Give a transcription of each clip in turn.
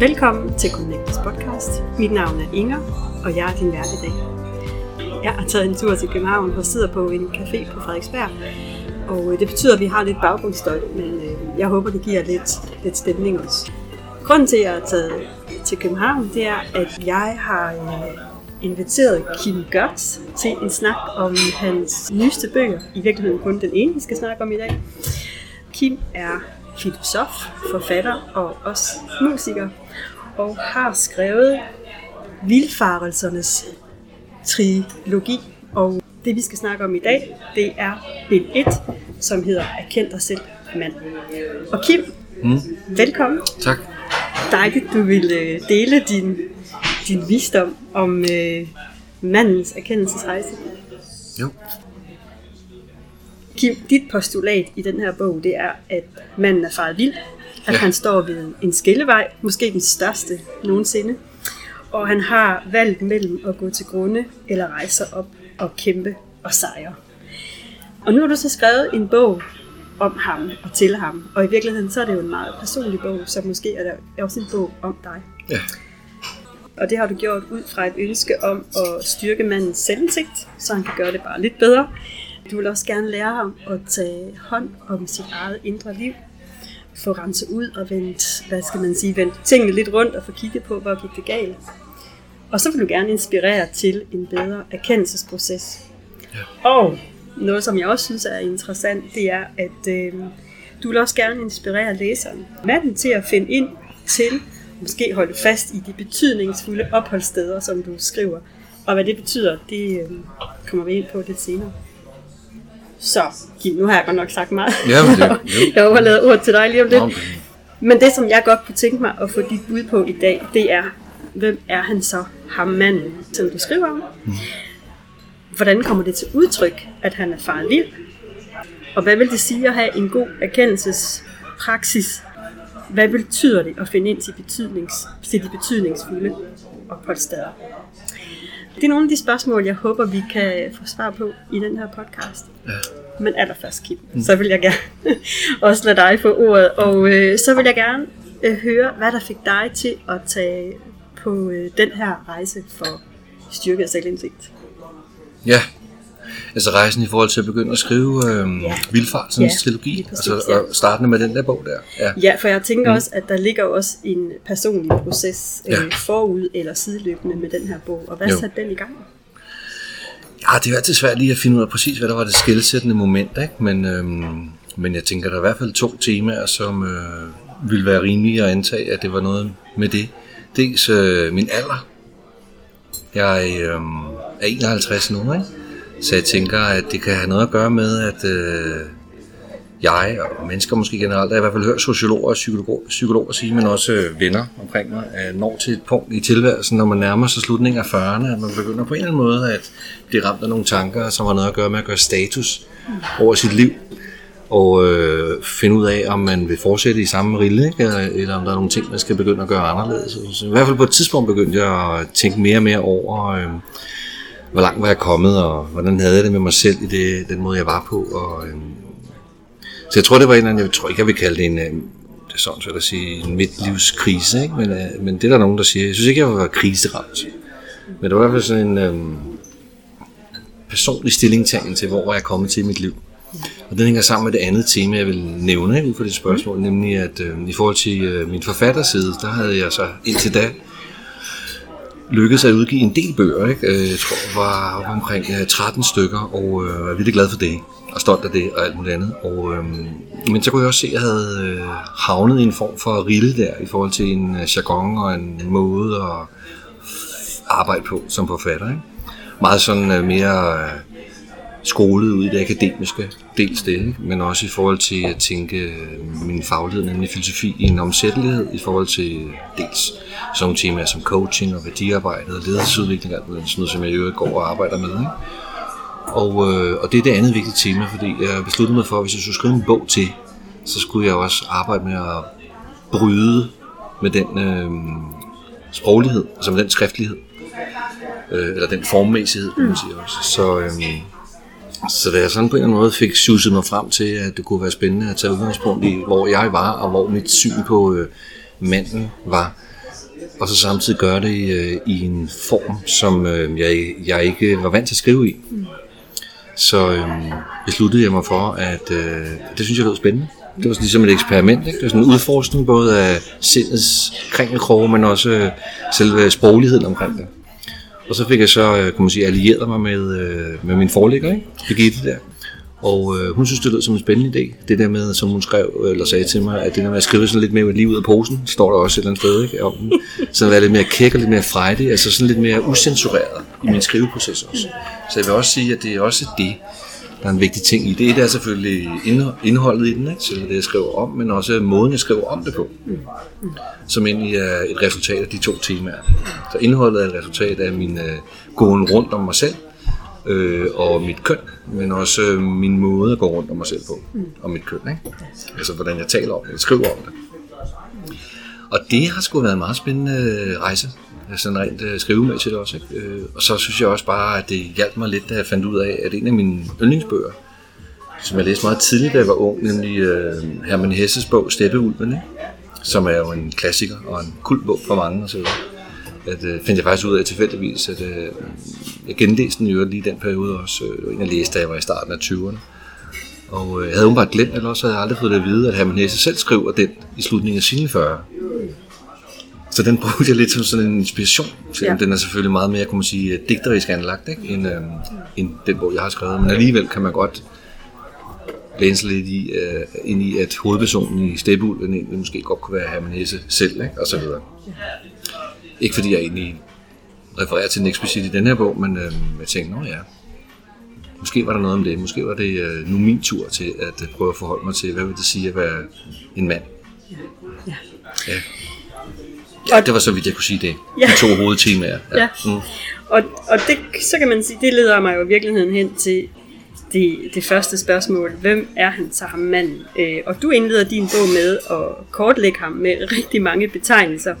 Velkommen til Connectors podcast. Mit navn er Inger, og jeg er din vært i dag. Jeg har taget en tur til København og sidder på en café på Frederiksberg. Og øh, det betyder, at vi har lidt baggrundsstøj, men øh, jeg håber, det giver lidt, lidt stemning også. Grunden til, at jeg er taget til København, det er, at jeg har øh, inviteret Kim Gertz til en snak om hans nyeste bøger. I virkeligheden kun den ene, vi skal snakke om i dag. Kim er filosof, forfatter og også musiker, og har skrevet Vildfarelsernes trilogi. Og det vi skal snakke om i dag, det er bind 1, som hedder Erkend dig selv, mand. Og Kim, mm. velkommen. Tak. Dejligt, du vil øh, dele din, din visdom om øh, mandens erkendelsesrejse. Jo. Kim, dit postulat i den her bog, det er, at manden er faret vild, at ja. han står ved en skillevej, måske den største nogensinde, og han har valgt mellem at gå til grunde eller rejse sig op og kæmpe og sejre. Og nu har du så skrevet en bog om ham og til ham, og i virkeligheden så er det jo en meget personlig bog, så måske er der også en bog om dig. Ja. Og det har du gjort ud fra et ønske om at styrke mandens selvindsigt, så han kan gøre det bare lidt bedre. Du vil også gerne lære ham at tage hånd om sit eget indre liv, få renset ud og vendt, hvad skal man sige, vendt tingene lidt rundt og få kigget på, hvor gik det galt. Og så vil du gerne inspirere til en bedre erkendelsesproces. Ja. Og noget, som jeg også synes er interessant, det er, at øh, du vil også gerne inspirere læseren, manden til at finde ind til, måske holde fast i de betydningsfulde opholdssteder, som du skriver. Og hvad det betyder, det øh, kommer vi ind på lidt senere. Så, Kim, nu har jeg godt nok sagt meget. Ja, men det, jo. jeg overlader ord til dig lige om lidt. Okay. Men det, som jeg godt kunne tænke mig at få dit bud på i dag, det er, hvem er han så, ham manden, som du skriver om? Mm. Hvordan kommer det til udtryk, at han er far vild? Og hvad vil det sige at have en god erkendelsespraksis? Hvad betyder det at finde ind til, betydnings, til de betydningsfulde opholdssteder? Det er nogle af de spørgsmål, jeg håber, vi kan få svar på i den her podcast. Ja. Men allerførst, Kim, mm. så vil jeg gerne også lade dig få ordet. Og øh, så vil jeg gerne øh, høre, hvad der fik dig til at tage på øh, den her rejse for styrket selvindsigt. Ja, altså rejsen i forhold til at begynde at skrive øh, Ja. Vildfartsens Ja, trilogi, lige præcis, altså ja. og startende med den der bog der. Ja. Ja, for jeg tænker mm. også, at der ligger også en personlig proces øh, Ja. forud eller sideløbende med den her bog. Og hvad Jo. satte den i gang? ja, det er jo altid svært lige at finde ud af præcis, hvad der var det skældsættende moment, ikke? Men, øhm, men jeg tænker, der er i hvert fald to temaer, som øh, ville være rimelige at antage, at det var noget med det. Dels øh, min alder. Jeg øh, er 51 nu, ikke? Så jeg tænker, at det kan have noget at gøre med, at øh, jeg og mennesker måske generelt, jeg har i hvert fald hørt sociologer og psykologer, psykologer sige, men også øh, venner omkring mig, at når til et punkt i tilværelsen, når man nærmer sig slutningen af 40'erne, at man begynder på en eller anden måde at blive ramt af nogle tanker, som har noget at gøre med at gøre status over sit liv, og øh, finde ud af, om man vil fortsætte i samme rille, ikke? Eller, eller om der er nogle ting, man skal begynde at gøre anderledes. Så I hvert fald på et tidspunkt begyndte jeg at tænke mere og mere over, øh, hvor langt var jeg kommet, og hvordan havde jeg det med mig selv i det, den måde, jeg var på. Og, øh, så jeg tror, det var en eller anden, jeg tror ikke, jeg vil kalde det en, øh, det er sådan så at sige, en midtlivskrise, ikke? Men, øh, men det er der nogen, der siger. Jeg synes ikke, jeg var kriseramt. Men det var i hvert fald sådan en øh, personlig stillingtagen til, hvor jeg er kommet til i mit liv. Og den hænger sammen med det andet tema, jeg vil nævne ikke, ud for det spørgsmål, nemlig at øh, i forhold til øh, min forfatterside, der havde jeg så indtil da lykkedes at udgive en del bøger. Ikke? Øh, jeg tror, det var omkring øh, 13 stykker, og øh, jeg er virkelig glad for det, og stolt af det og alt muligt andet. Og, øh, men så kunne jeg også se, at jeg havde øh, havnet i en form for rille der, i forhold til en øh, jargon og en måde at arbejde på som forfatter. Ikke? Meget sådan øh, mere øh, skolet ud i det akademiske, dels det, ikke? men også i forhold til at tænke øh, min faglighed, nemlig filosofi, i en omsættelighed i forhold til dels sådan nogle temaer som coaching og værdiarbejde og ledelsesudvikling, alt muligt, sådan noget, som jeg i øvrigt går og arbejder med. Ikke? Og, øh, og det er det andet vigtige tema, fordi jeg besluttede mig for, at hvis jeg skulle skrive en bog til, så skulle jeg også arbejde med at bryde med den øh, sproglighed, altså med den skriftlighed, øh, eller den formmæssighed, kan man sige også. Så, øh, så da jeg sådan på en eller anden måde fik suset mig frem til, at det kunne være spændende at tage udgangspunkt i, hvor jeg var, og hvor mit syn på øh, manden var, og så samtidig gøre det i, øh, i en form, som øh, jeg, jeg ikke var vant til at skrive i. Mm. Så øh, besluttede jeg mig for, at øh, det synes jeg lød spændende. Det var ligesom et eksperiment. Ikke? Det var sådan en udforskning både af sindets kringelkroge, men også øh, selve sprogligheden omkring det. Og så fik jeg så, øh, kan man sige, allieret mig med, øh, med min forlægger, ikke? Birgitte der. Og øh, hun synes, det lød som en spændende idé. Det der med, som hun skrev, øh, eller sagde til mig, at det der med at skrive sådan lidt mere liv ud af posen, står der også et eller andet sted, ikke? Om den. Så være lidt mere kæk og lidt mere frejdig, altså sådan lidt mere usensureret i min skriveproces også. Så jeg vil også sige, at det er også det, der er en vigtig ting i det. Det er selvfølgelig indholdet i den, ikke? Selve det, jeg skriver om, men også måden, jeg skriver om det på. Som egentlig er et resultat af de to temaer. Så indholdet er et resultat af min øh, gåen rundt om mig selv, øh, og mit køn, men også øh, min måde at gå rundt om mig selv på, og mit køn. Ikke? Altså hvordan jeg taler om det, jeg skriver om det. Og det har sgu været en meget spændende øh, rejse sådan rent øh, skrivemæssigt også. Ikke? Øh, og så synes jeg også bare, at det hjalp mig lidt, da jeg fandt ud af, at en af mine yndlingsbøger, som jeg læste meget tidligt, da jeg var ung, nemlig øh, Herman Hesses bog Steppeulven, ikke? som er jo en klassiker og en kultbog for mange osv. At, øh, fandt jeg faktisk ud af tilfældigvis, at øh, jeg genlæste den jo lige den periode også. Øh, det var en, jeg læste, da jeg var i starten af 20'erne. Og øh, jeg havde bare glemt, eller også havde jeg aldrig fået det at vide, at Herman Hesse selv skriver den i slutningen af sine 40. Så den brugte jeg lidt som sådan en inspiration, selvom ja. den er selvfølgelig meget mere, kan man sige, digterisk anlagt, ikke? End, øh, end den bog, jeg har skrevet. Men alligevel kan man godt læne sig lidt i, øh, ind i, at hovedpersonen i Steppeulven egentlig måske godt kunne være Herman Hesse selv, ikke? og så videre. Ikke fordi jeg egentlig refererer til den eksplicit i den her bog, men øh, jeg tænkte, nå ja, måske var der noget om det. Måske var det øh, nu min tur til at øh, prøve at forholde mig til, hvad vil det sige at være en mand. Ja. ja. Ja. Ja, det var så vidt jeg kunne sige det. Ja. De to hovedtemaer. Ja. ja. Mm. Og, og det, så kan man sige, det leder mig jo i virkeligheden hen til det, det første spørgsmål. Hvem er han så ham manden? Øh, og du indleder din bog med at kortlægge ham med rigtig mange betegnelser.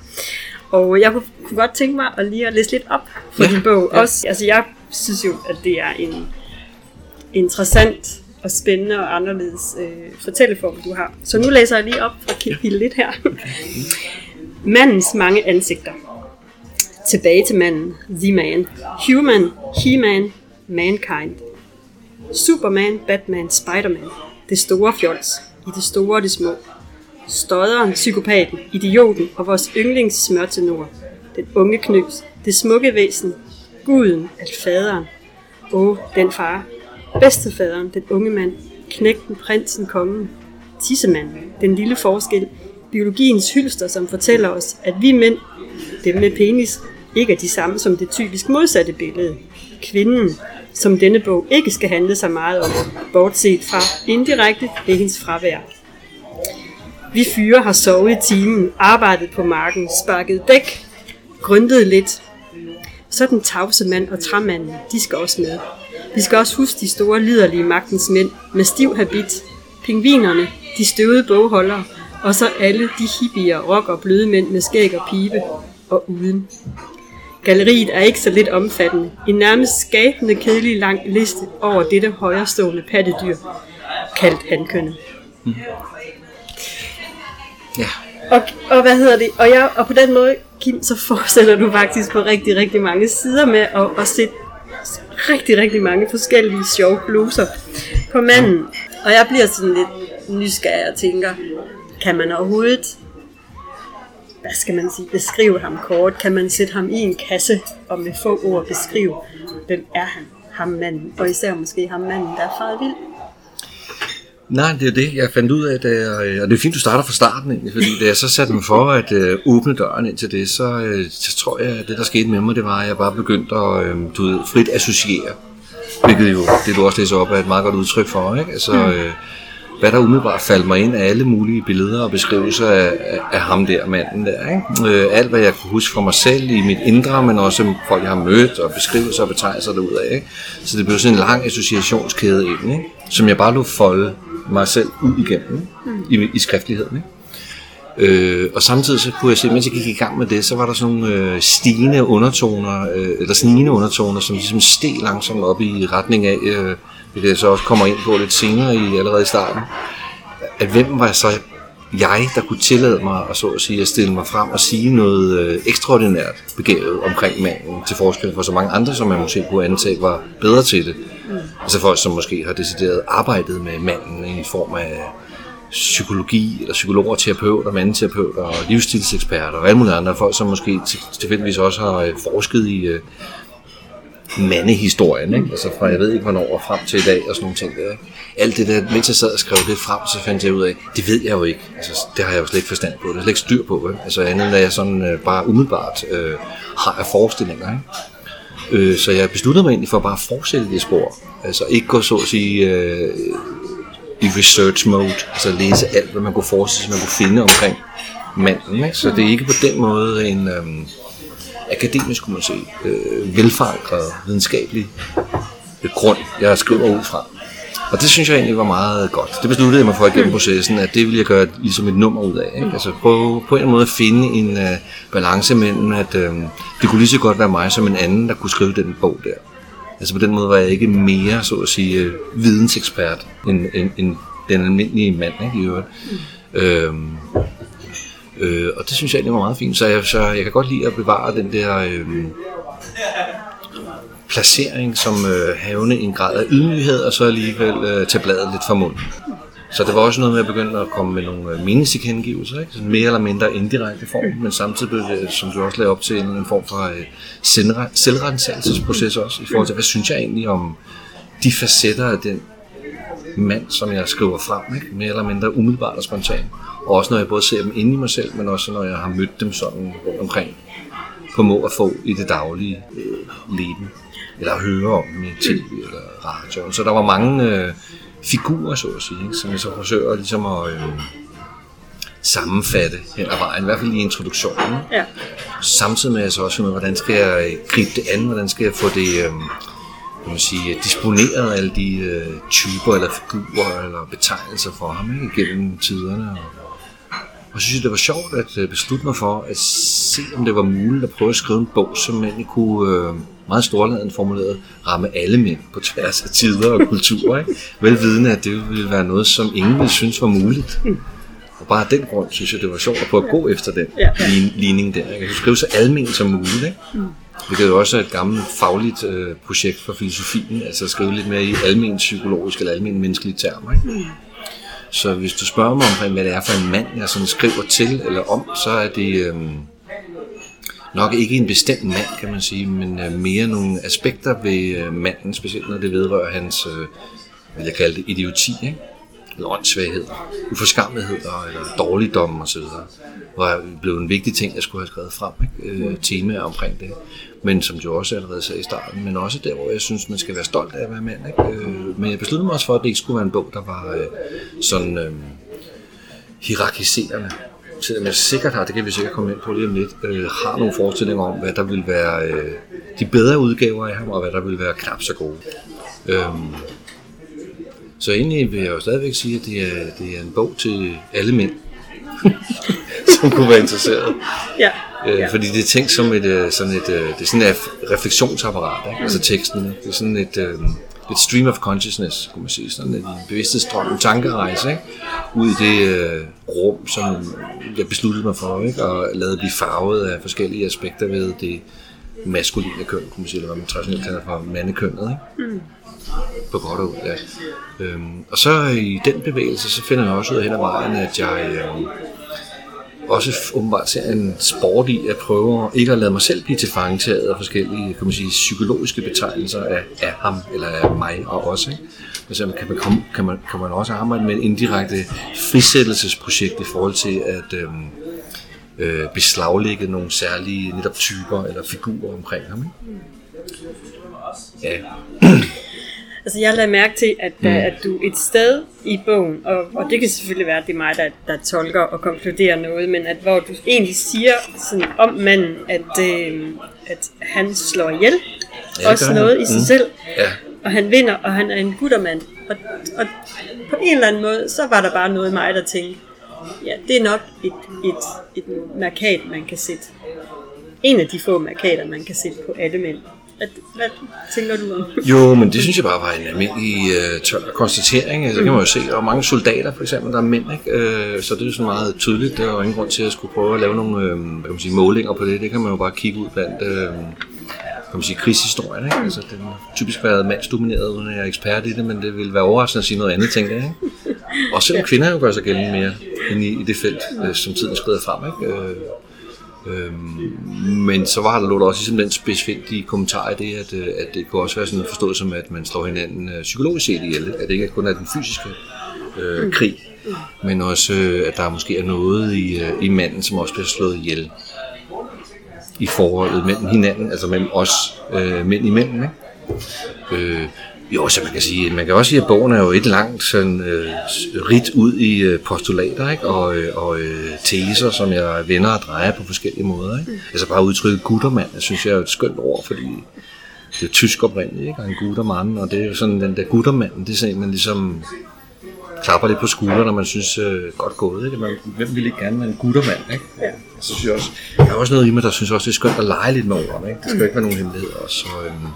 Og jeg kunne, kunne godt tænke mig at lige at læse lidt op for ja. din bog. Ja. Også, altså jeg synes jo, at det er en interessant og spændende og anderledes øh, fortælleform, du har. Så nu læser jeg lige op fra kapitel 1 her. Mandens mange ansigter. Tilbage til manden, The Man. Human, He-Man, Mankind. Superman, Batman, Spiderman. Det store fjols. I det store og det små. Stodderen, psykopaten, idioten og vores yndlings smørtenor. Den unge knøs. Det smukke væsen. Guden, alfaderen. Åh, den far. Bedstefaderen, den unge mand. Knægten, prinsen, kongen. Tissemanden, den lille forskel biologiens hylster, som fortæller os, at vi mænd, dem med penis, ikke er de samme som det typisk modsatte billede. Kvinden, som denne bog ikke skal handle så meget om, bortset fra indirekte ved hendes fravær. Vi fyre har sovet i timen, arbejdet på marken, sparket dæk, grøntet lidt. Så den tavse mand og træmanden, de skal også med. Vi skal også huske de store liderlige magtens mænd med stiv habit, pingvinerne, de støvede bogholdere og så alle de hippier, rock og bløde mænd med skæg og pibe og uden. Galleriet er ikke så lidt omfattende. En nærmest skabende kedelig lang liste over dette højrestående pattedyr, kaldt hankønne. Mm. Ja. Og, og hvad hedder det? Og, jeg, og på den måde, Kim, så forestiller du faktisk på rigtig, rigtig mange sider med at, at sætte rigtig, rigtig mange forskellige sjove bluser på manden. Og jeg bliver sådan lidt nysgerrig og tænker, kan man overhovedet, hvad skal man sige, beskrive ham kort? Kan man sætte ham i en kasse og med få ord beskrive, hvem er han, ham manden, og især måske ham manden, der er faret vild? Nej, det er det, jeg fandt ud af, da jeg, og det er fint, du starter fra starten egentlig, fordi da jeg så satte mig for at øh, åbne døren ind til det, så, øh, så tror jeg, at det der skete med mig, det var, at jeg bare begyndte at øh, du ved, frit associere, hvilket jo, det du også læser op, er et meget godt udtryk for, ikke? Altså, mm. øh, hvad der umiddelbart faldt mig ind af alle mulige billeder og beskrivelser af, af, af ham der, manden der. Ikke? Øh, alt hvad jeg kunne huske fra mig selv i mit indre, men også folk jeg har mødt og beskrivelser og betegnelser derudad. Ikke? Så det blev sådan en lang associationskæde ind, ikke? som jeg bare lå folde mig selv ud igennem ikke? I, i skriftligheden. Ikke? Øh, og samtidig så kunne jeg se, mens jeg gik i gang med det, så var der sådan nogle øh, stigende undertoner, øh, eller snigende undertoner, som ligesom steg langsomt op i retning af, øh, det så også kommer ind på lidt senere i allerede i starten, at hvem var så jeg, der kunne tillade mig at, så at, sige, at stille mig frem og sige noget øh, ekstraordinært begavet omkring manden, til forskel for så mange andre, som man måske kunne antage var bedre til det. Mm. Altså folk, som måske har decideret arbejdet med manden i form af psykologi, eller psykologer, terapeuter, mandeterapeuter og livsstilseksperter og alle mulige andre folk, som måske tilfældigvis også har øh, forsket i øh, mandehistorien, ikke? altså fra jeg ved ikke hvornår og frem til i dag og sådan nogle ting der. Ikke? Alt det der, mens jeg sad og skrev det frem, så fandt jeg ud af, det ved jeg jo ikke. Altså, det har jeg jo slet ikke forstand på, det er slet ikke styr på. Ikke? Altså andet end at jeg sådan øh, bare umiddelbart øh, har af forestillinger. Ikke? Øh, så jeg besluttede mig egentlig for at bare fortsætte det spor. Altså ikke gå så at sige øh, i research mode, altså læse alt, hvad man kunne forestille sig, man kunne finde omkring manden. Ikke? Så det er ikke på den måde en... Øh, akademisk, kunne man sige, øh, velforankret, videnskabelig øh, grund, jeg skriver ud fra. Og det synes jeg egentlig var meget godt. Det besluttede jeg mig for igennem processen, at det ville jeg gøre ligesom et nummer ud af. Ikke? Altså prøve på en måde at finde en uh, balance mellem, at uh, det kunne lige så godt være mig som en anden, der kunne skrive den bog der. Altså på den måde var jeg ikke mere, så at sige, uh, vidensekspert end, end, end den almindelige mand, ikke, i øvrigt. Mm. Øhm, Øh, og det synes jeg egentlig var meget fint, så jeg, så jeg kan godt lide at bevare den der øh, placering som øh, havne en grad af ydmyghed, og så alligevel øh, tage bladet lidt fra munden. Så det var også noget med at begynde at komme med nogle øh, meningstilkendegivelser, ikke? Sådan mere eller mindre indirekte form, men samtidig blev det, som du også lagde op til, en form for øh, selvrensagelsesproces også, i forhold til, hvad synes jeg egentlig om de facetter af den mand, som jeg skriver frem, ikke? mere eller mindre umiddelbart og spontant. Og også når jeg både ser dem inde i mig selv, men også når jeg har mødt dem sådan rundt omkring på må at få i det daglige øh, leben. Eller høre om dem i tv eller radio. Så der var mange øh, figurer, så at sige, ikke? som jeg så forsøger ligesom at øh, sammenfatte hen ad vejen, i hvert fald i introduktionen. Ja. Samtidig med at jeg så også finder hvordan skal jeg gribe det an, hvordan skal jeg få det... Øh, kan man sige, disponeret alle de øh, typer eller figurer eller betegnelser for ham ikke, gennem tiderne. Og, og så synes jeg, det var sjovt at øh, beslutte mig for at se, om det var muligt at prøve at skrive en bog, som egentlig kunne øh, meget storladen formuleret ramme alle mænd på tværs af tider og kulturer. Ikke? Velvidende, at det ville være noget, som ingen ville synes var muligt. Og bare af den grund synes jeg, det var sjovt at prøve at gå efter den ligning der. Jeg kan skrive så almen som muligt. Ikke? Det er jo også et gammelt fagligt øh, projekt for filosofien, altså at skrive lidt mere i almen psykologisk eller almen menneskelige termer. Ikke? Mm. Så hvis du spørger mig om, hvad det er for en mand, jeg sådan skriver til eller om, så er det øh, nok ikke en bestemt mand, kan man sige, men øh, mere nogle aspekter ved øh, manden, specielt når det vedrører hans, øh, hvad jeg kalder det, idioti, ikke? Eller åndssvaghed, uforskammethed eller dårligdom osv. Hvor det blev en vigtig ting, jeg skulle have skrevet frem, ikke? Øh, temaer omkring det. Men som du også allerede sagde i starten, men også der, hvor jeg synes, man skal være stolt af at være mand. Ikke? Øh, men jeg besluttede mig også for, at det ikke skulle være en bog, der var øh, sådan øh, hierarkiserende. Selvom jeg sikkert har, det kan vi sikkert komme ind på lige om lidt, øh, har nogle forestillinger om, hvad der vil være øh, de bedre udgaver af ham, og hvad der vil være knap så gode. Øh, så egentlig vil jeg jo stadigvæk sige, at det er, det er en bog til alle mænd, som kunne være interesseret. Ja. Øh, ja. Fordi det er tænkt som et, øh, sådan et, øh, det er sådan et refleksionsapparat, ikke? altså teksten. Ikke? Det er sådan et, et stream of consciousness, kunne man sige. Sådan en bevidsthedsstrøm, en tankerejse, ikke? ud i det øh, rum, som jeg besluttede mig for, ikke? og lade blive farvet af forskellige aspekter ved det maskuline køn, kunne man sige, eller hvad man traditionelt kalder for mandekønnet. Ikke? Mm på godt og ud, ja. Øhm, og så i den bevægelse, så finder jeg også ud af hen ad vejen, at jeg øhm, også åbenbart ser en sport i at prøve ikke at lade mig selv blive tilfangetaget af forskellige kan man sige, psykologiske betegnelser af, af ham eller af mig og også. Ikke? Altså, kan, man, komme, kan, man, kan man også arbejde med en indirekte frisættelsesprojekt i forhold til at øhm, øh, beslaglægge nogle særlige netop typer eller figurer omkring ham. Ikke? Ja. Altså jeg lader mærke til, at, mm. at du et sted i bogen, og, og det kan selvfølgelig være, at det er mig, der, der tolker og konkluderer noget, men at hvor du egentlig siger sådan om manden, at, øh, at han slår ihjel, ja, også noget i sig mm. selv, ja. og han vinder, og han er en guttermand. Og, og på en eller anden måde, så var der bare noget i mig, der tænkte, ja, det er nok et, et, et markat, man kan sætte en af de få markader, man kan sætte på alle mænd. At, hvad tænker du om? Jo, men det synes jeg bare var en almindelig øh, tør konstatering. Altså, det kan man jo se. Der er mange soldater, for eksempel, der er mænd. Ikke? Øh, så det er jo sådan meget tydeligt. Der er jo ingen grund til at skulle prøve at lave nogle øh, hvad kan man sige, målinger på det. Det kan man jo bare kigge ud blandt øh, kan man sige, krigshistorien. Ikke? Altså, den har typisk været mandsdomineret, uden at jeg er ekspert i det, men det vil være overraskende at sige noget andet, tænker jeg. Ikke? Og selvom kvinder jo gør sig gældende mere end i, i det felt, øh, som tiden skrider frem. Ikke? Øh, Øhm, men så var der lå der også ligesom den spidsfindige kommentar i det, at, øh, at det kunne også være sådan forstået som, at man slår hinanden øh, psykologisk set ihjel. At det ikke kun er den fysiske øh, krig, men også, øh, at der måske er noget i, øh, i manden, som også bliver slået ihjel i forholdet mellem hinanden, altså mellem os øh, mænd imellem. Ikke? Øh, jo, så man kan sige, man kan også sige, at bogen er jo et langt sådan, øh, rit ud i øh, postulater ikke? og, øh, og øh, teser, som jeg vender og drejer på forskellige måder. Ikke? Mm. Altså bare udtrykket guttermand, jeg synes jeg er et skønt ord, fordi det er tysk oprindeligt, ikke? Og en guttermand, og det er jo sådan, den der guttermand, det er sådan, man ligesom klapper lidt på skulderen, når man synes, øh, godt gået. Ikke? Man, hvem vil ikke gerne være en guttermand? Ikke? Ja. Så synes jeg også, der er også noget i mig, der synes også, det er skønt at lege lidt med ordene. Ikke? Det skal mm. ikke være nogen hemmelighed også. Så, øhm,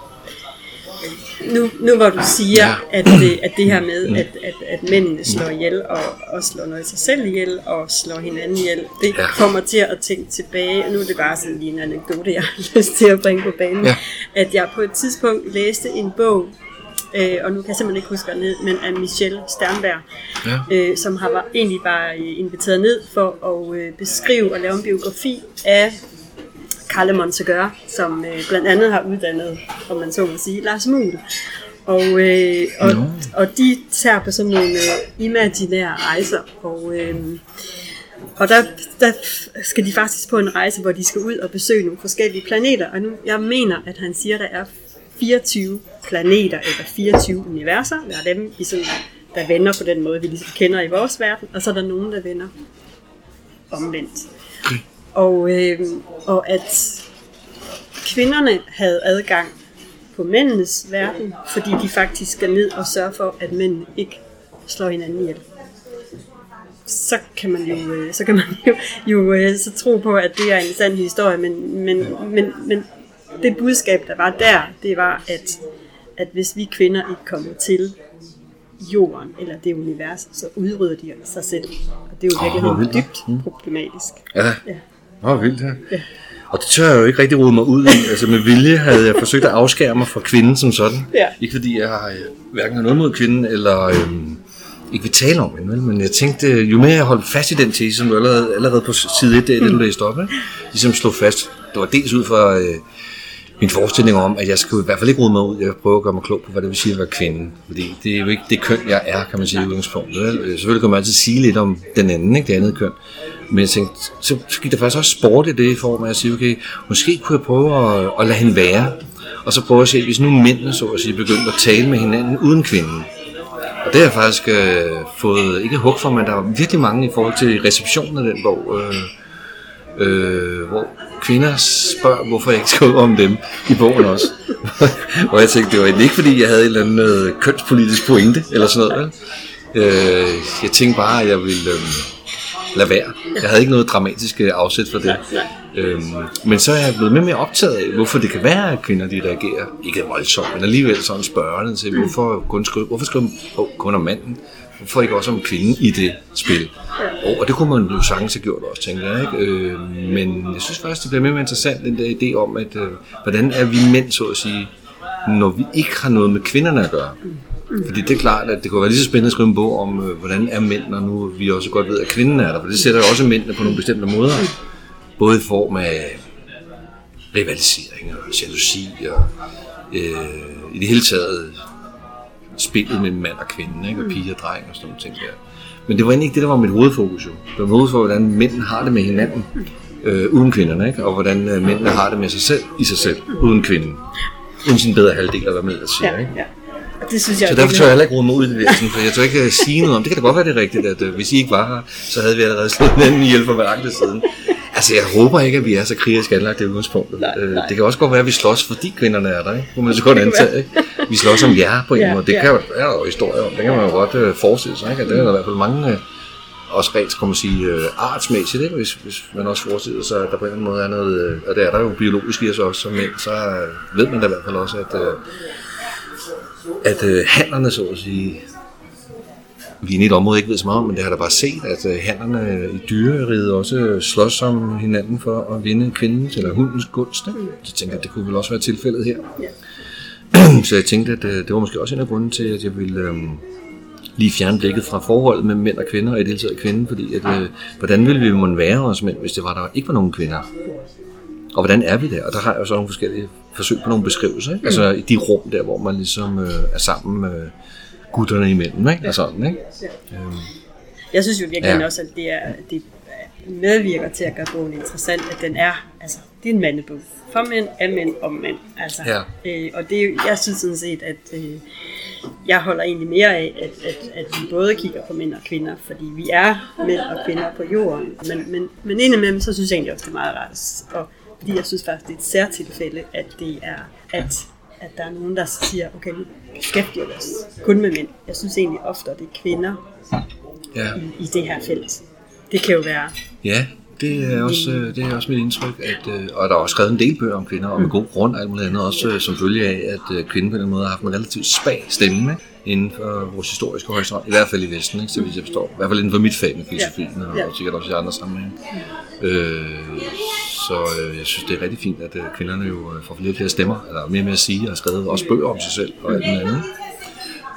nu, nu hvor du siger, ja. at, det, at det her med, at, at, at mændene slår ihjel og, og slår noget sig selv ihjel og slår hinanden ihjel, det ja. kommer til at tænke tilbage, og nu er det bare sådan lige en anekdote, jeg har lyst til at bringe på banen, ja. at jeg på et tidspunkt læste en bog, øh, og nu kan jeg simpelthen ikke huske ned, men af Michelle Sternberg, ja. øh, som har var, egentlig bare inviteret ned for at øh, beskrive og lave en biografi af Kalle Montagør, som øh, blandt andet har uddannet, om man så må sige, Lars Muhl. Og, øh, og, no. og de tager på sådan nogle øh, imaginære rejser, og, øh, og der, der skal de faktisk på en rejse, hvor de skal ud og besøge nogle forskellige planeter. Og nu, jeg mener, at han siger, at der er 24 planeter, eller 24 universer. Der er dem, ligesom, der vender på den måde, vi ligesom kender i vores verden, og så er der nogen, der vender omvendt. Og, øh, og at kvinderne havde adgang på mændenes verden, fordi de faktisk skal ned og sørge for, at mænd ikke slår hinanden ihjel. Så kan man jo, øh, så kan man jo, jo øh, så tro på, at det er en sand historie, men, men, men, men det budskab, der var der, det var, at, at hvis vi kvinder ikke kommer til jorden eller det univers, så udrydder de sig selv. Og det er jo virkelig oh, dybt mm. problematisk. Ja. ja. Nå, vildt, ja. ja. Og det tør jeg jo ikke rigtig rode mig ud i. Altså med vilje havde jeg forsøgt at afskære mig fra kvinden som sådan. Ja. Ikke fordi jeg har øh, hverken har noget mod kvinden, eller øhm, ikke vil tale om hende, men jeg tænkte, jo mere jeg holdt fast i den tese, som du allerede, allerede på side 1, det, det du læste op, ikke? ligesom slog fast. Det var dels ud fra øh, min forestilling om, at jeg skulle i hvert fald ikke rode mig ud. Jeg prøver at gøre mig klog på, hvad det vil sige at være kvinde. Fordi det er jo ikke det køn, jeg er, kan man sige i udgangspunktet. Øh, selvfølgelig kan man altid sige lidt om den anden, ikke? det andet køn. Men jeg tænkte, så gik der faktisk også sport i det i form af at sige, okay, måske kunne jeg prøve at, at lade hende være. Og så prøve at se, hvis nu mændene så at sige, begyndte at tale med hinanden uden kvinden. Og det har jeg faktisk øh, fået, ikke hug for, men der var virkelig mange i forhold til receptionen af den bog. Øh, øh, hvor kvinder spørger, hvorfor jeg ikke skriver om dem i bogen også. og jeg tænkte, det var ikke fordi, jeg havde en eller anden øh, kønspolitisk pointe, eller sådan noget. Øh, jeg tænkte bare, at jeg ville... Øh, lade være. Jeg havde ikke noget dramatisk øh, afsæt for det. Øhm, men så er jeg blevet med mere optaget af, hvorfor det kan være, at kvinder de reagerer, ikke voldsomt, men alligevel sådan spørgende til, hvorfor kun skrive, hvorfor skrive oh, kun om manden, ikke også om kvinden i det spil. Oh, og det kunne man jo sagtens have gjort også, tænker jeg. Ikke? Øh, men jeg synes faktisk, det bliver mere, mere interessant, den der idé om, at øh, hvordan er vi mænd, så at sige, når vi ikke har noget med kvinderne at gøre. Fordi det er klart, at det kunne være lige så spændende at skrive en bog om, øh, hvordan er mænd, når nu vi også godt ved, at kvinden er der. For det sætter jo også mændene på nogle bestemte måder. Både i form af rivalisering og jalousi og øh, i det hele taget spillet mellem mand og kvinde, ikke? og pige og dreng og sådan nogle ting der. Men det var egentlig ikke det, der var mit hovedfokus jo. Det var hovedfokus for, hvordan mændene har det med hinanden, øh, uden kvinderne, ikke? og hvordan øh, mændene har det med sig selv, i sig selv, uden kvinden. Uden sin bedre halvdel, eller hvad man ellers siger. Ikke? Ja. Det synes jeg så derfor tør jeg heller ikke rode mig ud i det der, for jeg tør ikke øh, sige noget om det. kan da godt være, det er rigtigt, at uh, hvis I ikke var her, så havde vi allerede slået hinanden ihjel for hver siden. Altså, jeg håber ikke, at vi er så krigerisk anlagt i udgangspunktet. Nej, øh, nej. Det kan også godt være, at vi slås, fordi kvinderne er der, ikke? Må man så godt antage, ikke? Vi slås om jer på en ja, måde. Det ja. kan jo, er der jo historier om. Det kan man jo godt uh, forestille sig, ikke? Det er der i hvert fald mange uh, også rent, kan man sige, øh, artsmæssigt, ikke? Hvis, hvis man også forestiller sig, at der på en eller anden måde er noget, øh, og det er der jo biologisk i os også som mænd, så øh, ved man da i hvert fald også, at, øh, at øh, handlerne, så at sige, vi er i et område, ikke ved så meget om, men det har da bare set, at øh, handlerne i dyreriget også slås om hinanden for at vinde kvindens eller hundens gunst. Ikke? Så tænker jeg, at det kunne vel også være tilfældet her. Ja. så jeg tænkte, at øh, det var måske også en af grunden til, at jeg ville øh, lige fjerne blikket fra forholdet med mænd og kvinder, og i det hele taget kvinder, fordi at, øh, hvordan ville vi måtte være os mænd, hvis det var, der ikke var nogen kvinder? Og hvordan er vi der? Og der har jeg jo så nogle forskellige forsøg på nogle beskrivelser. Ikke? Altså i de rum der, hvor man ligesom øh, er sammen med gutterne imellem. Ikke? Og sådan, ikke? Øhm, Jeg synes jo virkelig Ja. ja. også, at det, er, det medvirker til at gøre bogen interessant, at den er, altså, det er en mandebog. For mænd, af mænd, om mænd. Altså, Ja. øh, og det jeg synes sådan set, at øh, jeg holder egentlig mere af, at, at, at vi både kigger på mænd og kvinder, fordi vi er mænd og kvinder på jorden. Men, men, men indimellem, så synes jeg egentlig også, det er meget rart. Og fordi jeg synes faktisk, det er et særtilfælde, at det er, at, at der er nogen, der siger, okay, nu beskæftiger vi os kun med mænd. Jeg synes egentlig ofte, at det er kvinder, ja. i, i det her felt. Det kan jo være, ja, det er også, øh, det er også mit indtryk. At, øh, og der er også skrevet en del bøger om kvinder, og med god grund og alt muligt andet, også øh, som følge af, at kvinden på den måde har haft en relativt spag stemme inden for vores historiske horisont, i hvert fald i Vesten, ikke? så vidt jeg forstår. I hvert fald inden for mit fag med filosofien, og, Ja. og sikkert også i andre sammenhænge. Øh, så øh, jeg synes, det er rigtig fint, at øh, kvinderne jo øh, får flere og flere stemmer, eller mere mere at sige, og har skrevet også bøger om sig selv og alt muligt andet.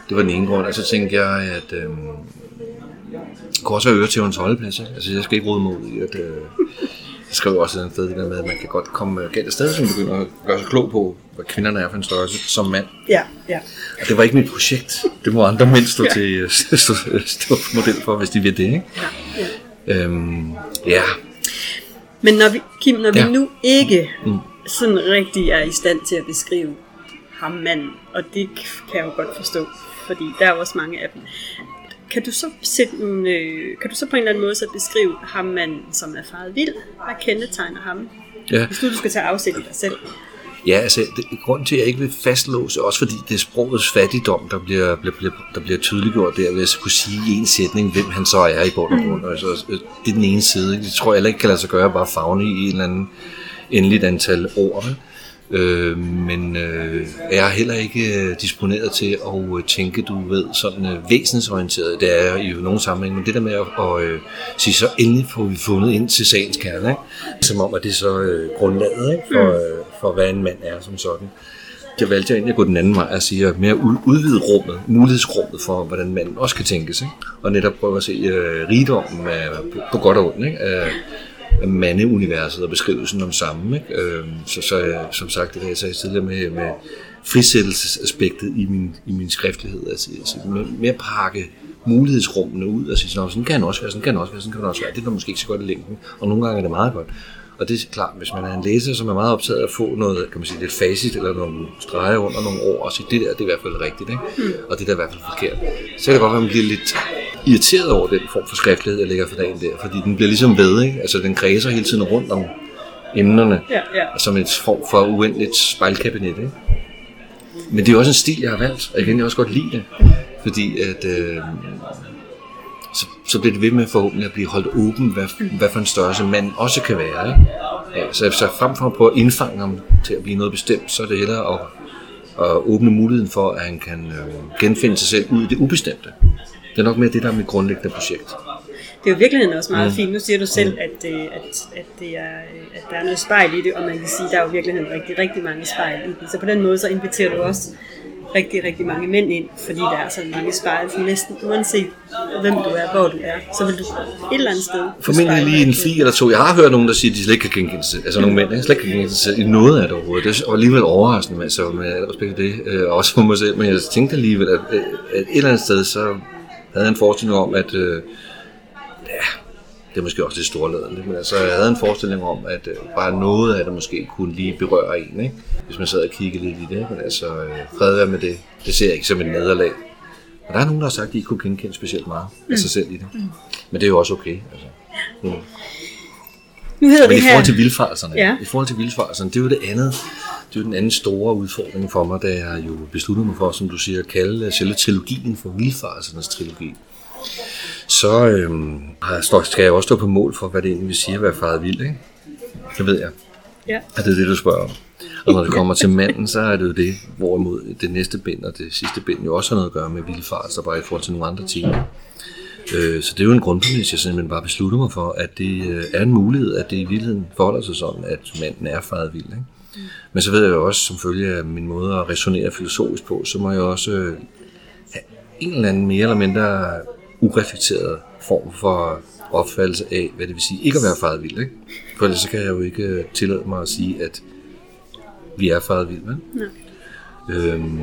Det var den ene grund, og så tænkte jeg, at øh, det kunne også være øre til hans holdeplads. Ikke? Altså, jeg skal ikke råde mod i, at... Øh, jeg skrev også et sted det der med, at man kan godt komme galt af sted, som begynder at gøre sig klog på, hvad kvinderne er for en størrelse som mand. ja, ja. Og det var ikke mit projekt. Det må andre mænd stå, til, øh, stå, stå model for, hvis de vil det. Ikke? ja. Øhm, ja, Men når vi, Kim, når vi Ja. nu ikke Mm. sådan rigtig er i stand til at beskrive ham manden, og det kan jeg jo godt forstå, fordi der er også mange af dem. Kan du så, sætte en, øh, kan du så på en eller anden måde så beskrive ham manden, som er faret vild? Hvad kendetegner ham? ja. Hvis nu du skal tage afsæt i dig selv. Ja, altså, det, grunden til, at jeg ikke vil fastlåse, også fordi det er sprogets fattigdom, der bliver, bliver, bliver, der bliver tydeliggjort der, ved at kunne sige i en sætning, hvem han så er i bund og grund. Altså, øh, det er den ene side. Ikke? Det tror jeg heller ikke kan lade sig gøre, bare fagne i en eller anden endeligt antal ord. vel? Øh, men øh, jeg er heller ikke øh, disponeret til at øh, tænke, du ved, sådan øh, væsensorienteret. Det er jeg i nogle sammenhæng, men det der med at, øh, sige, så endelig får vi fundet ind til sagens kerne, ikke? som om, at det er så øh, grundlaget ikke? For, øh, for, hvad en mand er som sådan. Der valgte jeg egentlig at gå den anden vej og sige, at mere ud- udvide rummet, mulighedsrummet for, hvordan manden også kan tænkes. Ikke? Og netop prøve at se øh, rigdommen af, på, på godt og ondt, ikke? Af mandeuniverset og beskrivelsen om samme. Ikke? Øh, så, så jeg, som sagt, det jeg sagde tidligere med, med frisættelsesaspektet i min, i min skriftlighed, altså, altså med, med at pakke mulighedsrummene ud og sige, sådan, sådan kan også være, sådan kan også være, sådan kan også være. Det er måske ikke så godt i længden, og nogle gange er det meget godt. Og det er klart, hvis man er en læser, som er meget optaget af at få noget, kan man sige, lidt facit eller nogle streger under nogle ord, og sige, det der, det er i hvert fald rigtigt, ikke? Mm. og det der er i hvert fald forkert. Så kan det godt være, at man bliver lidt irriteret over den form for skriftlighed, jeg lægger for dagen der, fordi den bliver ligesom ved, ikke? altså den kredser hele tiden rundt om emnerne, Ja, ja. som en form for uendeligt spejlkabinet. Ikke? Men det er jo også en stil, jeg har valgt, og jeg kan også godt lide det, fordi at, øh, så, bliver det ved med forhåbentlig at blive holdt åben, hvad, hvad for en størrelse man også kan være. Ikke? Så, så frem for at prøve at indfange ham til at blive noget bestemt, så er det hellere at, at åbne muligheden for, at han kan øh, genfinde sig selv ud i det ubestemte. Det er nok mere det, der er mit grundlæggende projekt. Det er jo i virkeligheden også meget fint. Nu siger du selv, at, øh, at, at, det er, at der er noget spejl i det, og man kan sige, at der er jo i virkeligheden rigtig, rigtig mange spejl i den. Så på den måde, så inviterer du også rigtig, rigtig mange mænd ind, fordi der er så mange spejl, for næsten uanset hvem du er, hvor du er, så vil du et eller andet sted... Formentlig spejle lige en fi eller to. Jeg har hørt nogen, der siger, at de slet ikke kan genkende sig. Altså nogle mænd, ikke? slet ikke kan genkende sig i noget af det overhovedet. Det er alligevel overraskende, altså, med al respekt for det. Øh, også for mig selv. Men jeg tænkte alligevel, at, at et eller andet sted, så havde jeg en forestilling om, at... Øh, ja, det er måske også lidt storladende, men altså, jeg havde en forestilling om, at øh, bare noget af det måske kunne lige berøre en, ikke? hvis man sad og kiggede lidt i det. Men altså, øh, fred være med det. Det ser jeg ikke som et nederlag. Og der er nogen, der har sagt, at ikke kunne genkende specielt meget af sig selv i det. Men det er jo også okay. Altså. Mm. Nu hedder Men det i her... forhold til vildfarelserne, Ja. i forhold til vildfarelserne, det er jo det andet, det er jo den anden store udfordring for mig, da jeg jo besluttede mig for, som du siger, at kalde selve trilogien for vildfarelsernes trilogi. Så øhm, skal jeg også stå på mål for, hvad det egentlig vil sige at være faret vild, ikke? Det ved jeg. Ja. Er det det, du spørger om? Og når det kommer til manden, så er det jo det, hvorimod det næste bind og det sidste bind jo også har noget at gøre med vildfart, så bare i forhold til nogle andre timer. Øh, så det er jo en grundpræmis, jeg simpelthen bare beslutter mig for, at det øh, er en mulighed, at det i virkeligheden forholder sig sådan, at manden er faret vild. Ikke? Men så ved jeg jo også, som følge af min måde at resonere filosofisk på, så må jeg også øh, have en eller anden mere eller mindre ureflekteret form for opfattelse af, hvad det vil sige ikke at være faret vild. Ikke? For ellers så kan jeg jo ikke tillade mig at sige, at vi er faret vild. Vel? Ja. Øhm,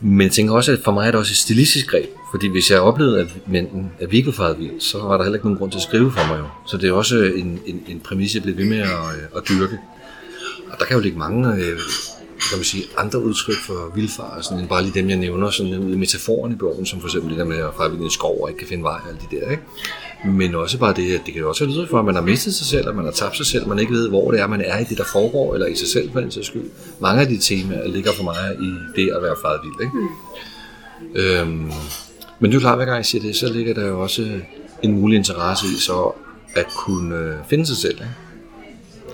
men jeg tænker også, at for mig er det også et stilistisk greb. Fordi hvis jeg oplevede, at, men, at vi ikke var faret vild, så var der heller ikke nogen grund til at skrive for mig jo. Så det er også en, en, en præmis, jeg bliver ved med at, at dyrke. Og der kan jo ligge mange øh, kan man sige, andre udtryk for vildfarelsen, end bare lige dem, jeg nævner, sådan ud i metaforen i bogen, som for eksempel det der med at fare i en skov og ikke kan finde vej, og alle de der, ikke? Men også bare det, at det kan jo også være for, at man har mistet sig selv, at man har tabt sig selv, man ikke ved, hvor det er, man er i det, der foregår, eller i sig selv for den sags skyld. Mange af de temaer ligger for mig i det at være faret vild, ikke? Mm. Øhm, men det er jo klart, hver gang jeg siger det, så ligger der jo også en mulig interesse i så at kunne øh, finde sig selv, ikke?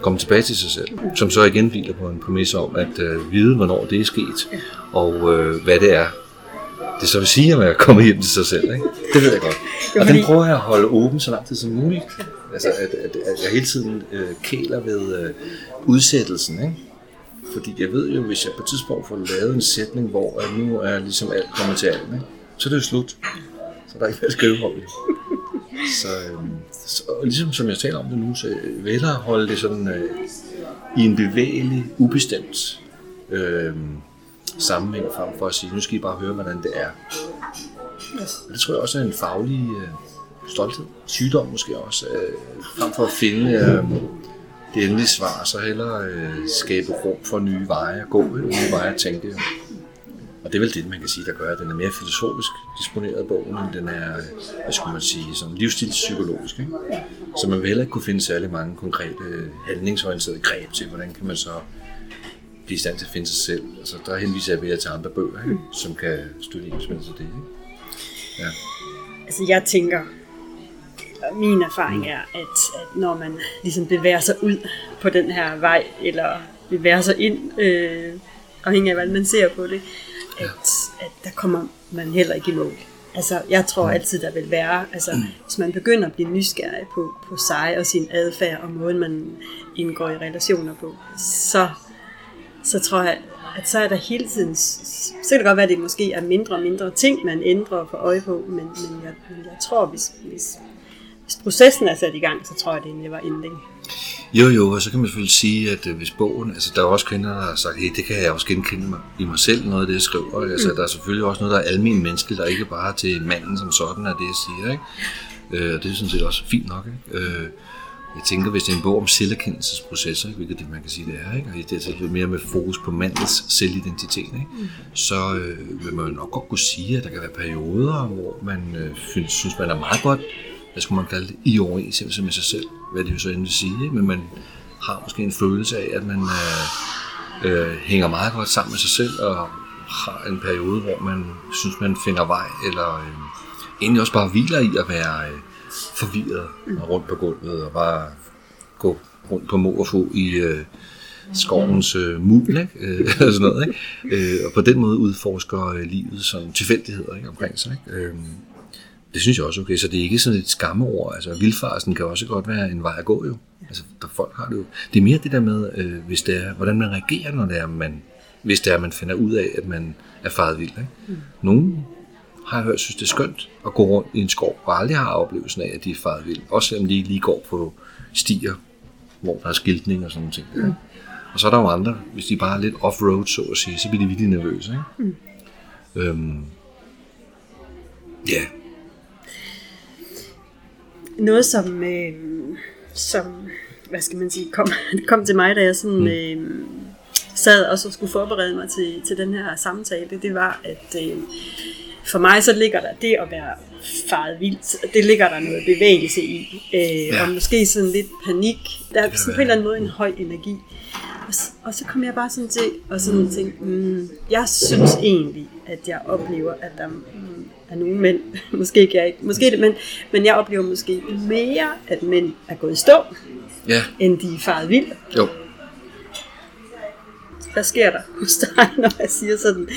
Komme tilbage til sig selv, som så igen hviler på en præmis om at øh, vide, hvornår det er sket, og øh, hvad det er, det så vil sige at være kommet hjem til sig selv. Ikke? Det ved jeg godt. Og den prøver jeg at holde åben så lang tid som muligt. Altså, at, at, at jeg hele tiden øh, kæler ved øh, udsættelsen. Ikke? Fordi jeg ved jo, hvis jeg på et tidspunkt får lavet en sætning, hvor at nu er ligesom alt kommet til alt, ikke? så er det jo slut. Så der er ikke mere at skrive om det. Så, øhm, så ligesom som jeg taler om det nu, så øh, vil jeg holde det sådan øh, i en bevægelig, ubestemt øh, sammenhæng frem for at sige, nu skal I bare høre, hvordan det er. Og det tror jeg også er en faglig øh, stolthed, sygdom måske også, øh, frem for at finde øh, det endelige svar, så hellere øh, skabe rum for nye veje at gå, nye veje at tænke. Og det er vel det, man kan sige, der gør, at den er mere filosofisk disponeret bogen, end den er, hvad skulle man sige, sådan livsstilspsykologisk. Ikke? Så man vil heller ikke kunne finde særlig mange konkrete handlingsorienterede greb til, hvordan kan man så blive i stand til at finde sig selv. Altså, der henviser jeg ved til andre bøger, ikke? som kan støtte ens med til det. Ikke? Ja. Altså, jeg tænker, min erfaring er, at, at når man ligesom bevæger sig ud på den her vej, eller bevæger sig ind, øh, afhængig af, hvordan man ser på det, at, at der kommer man heller ikke i mål. Altså, jeg tror altid, der vil være, altså, hvis man begynder at blive nysgerrig på, på sig og sin adfærd og måden, man indgår i relationer på, så, så tror jeg, at så er der hele tiden, så kan det godt være, at det måske er mindre og mindre ting, man ændrer for øje på, men, men, jeg, men jeg tror, hvis, hvis, hvis processen er sat i gang, så tror jeg, det egentlig var endelig. Jo, jo, og så kan man selvfølgelig sige, at øh, hvis bogen, altså der er også kvinder, der har sagt, hey, det kan jeg også genkende mig i mig selv, noget af det, jeg skriver. Mm. Altså, der er selvfølgelig også noget, der er almen menneske, der ikke bare til manden som sådan er det, jeg siger. Ikke? Øh, og det er sådan set også fint nok. Ikke? Øh, jeg tænker, hvis det er en bog om selverkendelsesprocesser, hvilket det, man kan sige, det er, ikke? og det er mere med fokus på mandens selvidentitet, ikke? Mm. så øh, vil man jo nok godt kunne sige, at der kan være perioder, hvor man øh, synes, man er meget godt hvad skulle man kalde det, i overensstemmelse med sig selv, hvad det jo så end vil sige, ikke? men man har måske en følelse af, at man øh, øh, hænger meget godt sammen med sig selv, og har en periode, hvor man synes, man finder vej, eller øh, egentlig også bare hviler i at være øh, forvirret og rundt på gulvet, og bare gå rundt på mor og få i øh, skovens øh, mul, ikke? Øh, sådan noget, ikke? Øh, og på den måde udforsker øh, livet som tilfældigheder ikke? omkring sig. Ikke? Øh, det synes jeg også okay, så det er ikke sådan et skammeord. Altså, vildfarsen kan også godt være en vej at gå jo. Altså, der folk har det jo. Det er mere det der med, øh, hvis det er, hvordan man reagerer, når det er, man, hvis det er, man finder ud af, at man er faret vild. Ikke? Mm. Nogle har jeg hørt, synes det er skønt at gå rundt i en skov, og aldrig har oplevelsen af, at de er faret vild. Også selvom de ikke lige går på stier, hvor der er skiltning og sådan noget. ting. Mm. Og så er der jo andre, hvis de bare er lidt off-road, så at sige, så bliver de virkelig nervøse. Ikke? Mm. Øhm, ja, noget, som, øh, som hvad skal man sige, kom, kom til mig, da jeg sådan, mm. øh, sad og så skulle forberede mig til, til den her samtale, det var, at øh, for mig så ligger der det at være faret vildt, det ligger der noget bevægelse i, øh, ja. og måske sådan lidt panik. Der er sådan på en eller anden måde en høj energi. Og, og så kom jeg bare sådan til og sådan tænke, mm, jeg synes egentlig, at jeg oplever, at der af nogle mænd. måske ikke jeg ikke. Måske det, men, men jeg oplever måske mere, at mænd er gået i stå, Ja, end de er faret vild. jo. Hvad sker der hos dig, når jeg siger sådan?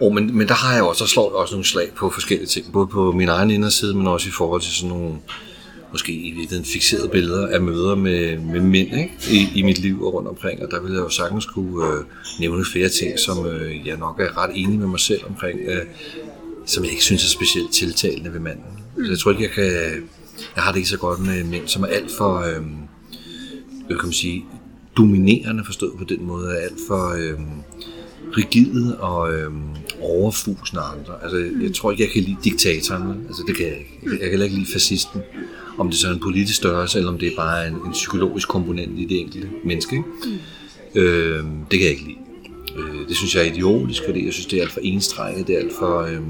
Oh, men, men der har jeg også, der slår også nogle slag på forskellige ting, både på min egen inderside, men også i forhold til sådan nogle, måske i virkeligheden fixerede billeder af møder med, med mænd ikke? I, i mit liv og rundt omkring, og der vil jeg jo sagtens kunne øh, nævne flere ting, som øh, jeg nok er ret enig med mig selv omkring, øh, som jeg ikke synes er specielt tiltalende ved manden. Så jeg tror ikke, jeg kan, jeg har det ikke så godt med mænd, som er alt for, øh, hvad kan man sige, dominerende forstået på den måde, er alt for øh, rigide og øh, overfusende andre. Altså, jeg tror ikke, jeg kan lide diktatoren. Altså, det kan jeg ikke. Jeg kan- heller ikke lide fascisten. Om det så er en politisk størrelse, eller om det er bare en, en psykologisk komponent i det enkelte menneske. Ikke? Øh, det kan jeg ikke lide. Øh, det synes jeg er idiotisk, fordi jeg synes, det er alt for enstrenget. Det er alt for... Øh,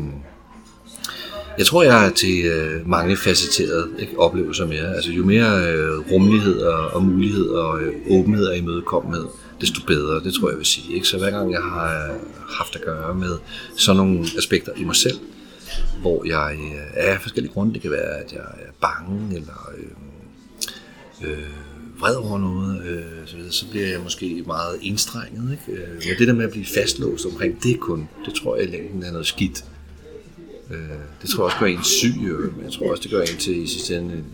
jeg tror, jeg er til øh, mange facetterede ikke, oplevelser mere. Altså, jo mere øh, rummelighed og, og mulighed og øh, åbenhed og imødekommenhed, desto bedre, det tror jeg vil sige. Ikke? Så hver gang jeg har øh, haft at gøre med sådan nogle aspekter i mig selv, hvor jeg øh, er af forskellige grunde, det kan være, at jeg er bange, eller øhm, øh, øh, vred over noget, øh, så, videre, så bliver jeg måske meget enstrenget. Ikke? Øh, men det der med at blive fastlåst omkring det kun, det tror jeg i længden er noget skidt. Øh, det tror jeg også gør en syg, øh, men jeg tror også, det gør en til i sidste ende en,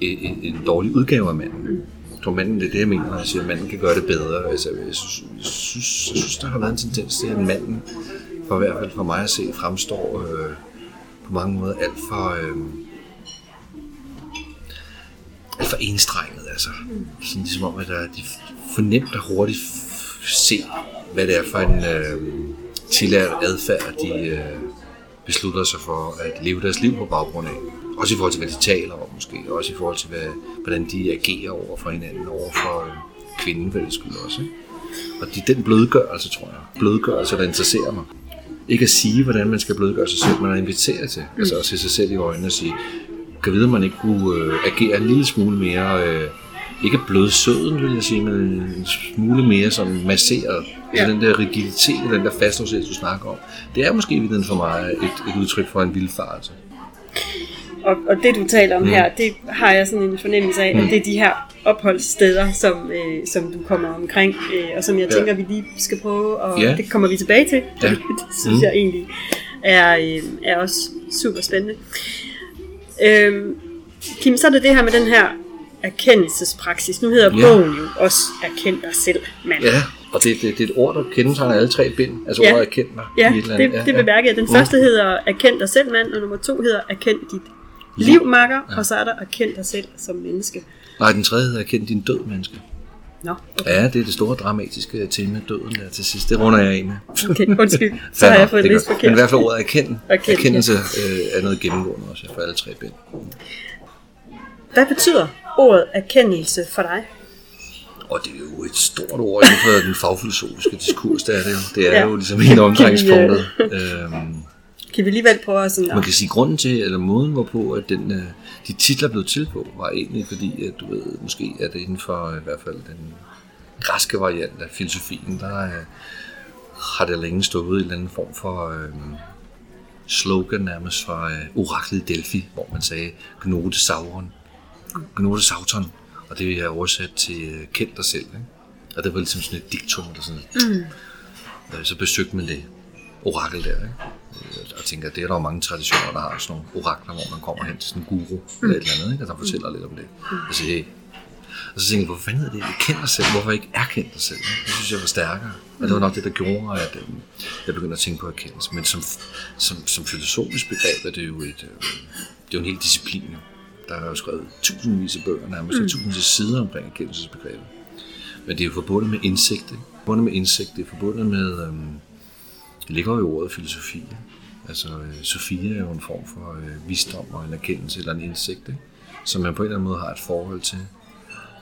en, en, en dårlig udgave af manden. Jeg tror, manden, det er det, jeg mener, når jeg siger, at manden kan gøre det bedre. Altså, jeg, synes, jeg, synes, jeg synes, der har været en tendens til, at manden, for i hvert fald for mig at se, fremstår øh, på mange måder alt for, øh, alt for enstreng. Altså. Sådan ligesom om, at der, de fornemt og hurtigt se, hvad det er for en øh, tillært adfærd, de øh, beslutter sig for at leve deres liv på baggrund af. Også i forhold til, hvad de taler om måske. Også i forhold til, hvad, hvordan de agerer over for hinanden, over for øh, kvinden, for det skyld også. Ikke? Og det er den blødgørelse, tror jeg. Blødgørelse, der interesserer mig. Ikke at sige, hvordan man skal blødgøre sig selv, men at invitere til. Mm. Altså at se sig selv i øjnene og sige, kan vide, man ikke kunne øh, agere en lille smule mere, øh, ikke blødsøden, vil jeg sige, men en smule mere sådan masseret. Ja. Altså den der rigiditet, den der fastlåshed, du snakker om. Det er måske i for mig et, et udtryk for en vildfarelse. Og, og det du taler om her, det har jeg sådan en fornemmelse af, at det er de her opholdssteder, som, øh, som du kommer omkring, øh, og som jeg Ja. tænker, vi lige skal prøve, og Ja. det kommer vi tilbage til. Ja. det synes Mm. jeg egentlig er, øh, er også super spændende. Øhm, Kim, så er det det her med den her erkendelsespraksis. Nu hedder Ja. bogen jo også Erkend dig selv, mand. Ja, og det, det, det er et ord, der kendetegner alle tre bind. Altså Ja. ordet erkend mig. Ja, i et eller det, andet. det bemærker jeg. Den første hedder Erkend dig selv, mand, og nummer to hedder Erkend dit liv, makker, og så er der Erkend dig selv som menneske. Nej, den tredje hedder erkend din død, menneske. Nå, okay. Ja, det er det store dramatiske tema, døden der til sidst. Det runder jeg af med. okay. Undskyld. Så har jeg fået det lidt godt. Men i forkert. hvert fald ordet erkend. Erkend, Erkendelse øh, er noget gennemgående også for alle tre bind. Hvad betyder ordet erkendelse for dig? Og det er jo et stort ord inden for den fagfilosofiske diskurs, det er det jo. Det er Ja. jo ligesom hele omdrejningspunktet. øhm, Kan vi alligevel prøve at sådan man kan sige, grunden til, eller måden hvorpå, at den, øh, de titler blev til på, var egentlig fordi, at du ved, måske er det inden for øh, i hvert fald den græske variant af filosofien, der øh, har det længe stået i en eller anden form for øh, slogan nærmest fra øh, oraklet Delphi, hvor man sagde Gnode Sauron. Gnode Sauton. Og det er oversat til øh, kend dig selv. Ikke? Og det var ligesom sådan et diktum, der sådan, mm. øh, så besøgte man det orakel der. Ikke? Øh, Og tænker, at det er der jo mange traditioner, der har sådan nogle orakler, hvor man kommer hen til sådan en guru eller et eller andet, ikke? og der fortæller lidt om det. Og så, hey. og så tænker jeg, hvorfor fanden hedder det, kend dig selv, hvorfor ikke erkend dig selv? ikke? Det synes jeg var stærkere. Og det var nok det, der gjorde, at øh, jeg begyndte at tænke på erkendelse. Men som, som, som filosofisk begreb er det jo et, øh, det er jo en hel disciplin. Jo. Der er jo skrevet tusindvis af bøger, nærmest mm. tusindvis af sider omkring erkendelsesbegrebet. Men det er jo forbundet med indsigt. Ikke? Forbundet med indsigt, det er forbundet med, øhm, det ligger jo i ordet filosofi. Ikke? Altså, øh, Sofia er jo en form for øh, visdom og en erkendelse eller en indsigt, ikke? som man på en eller anden måde har et forhold til,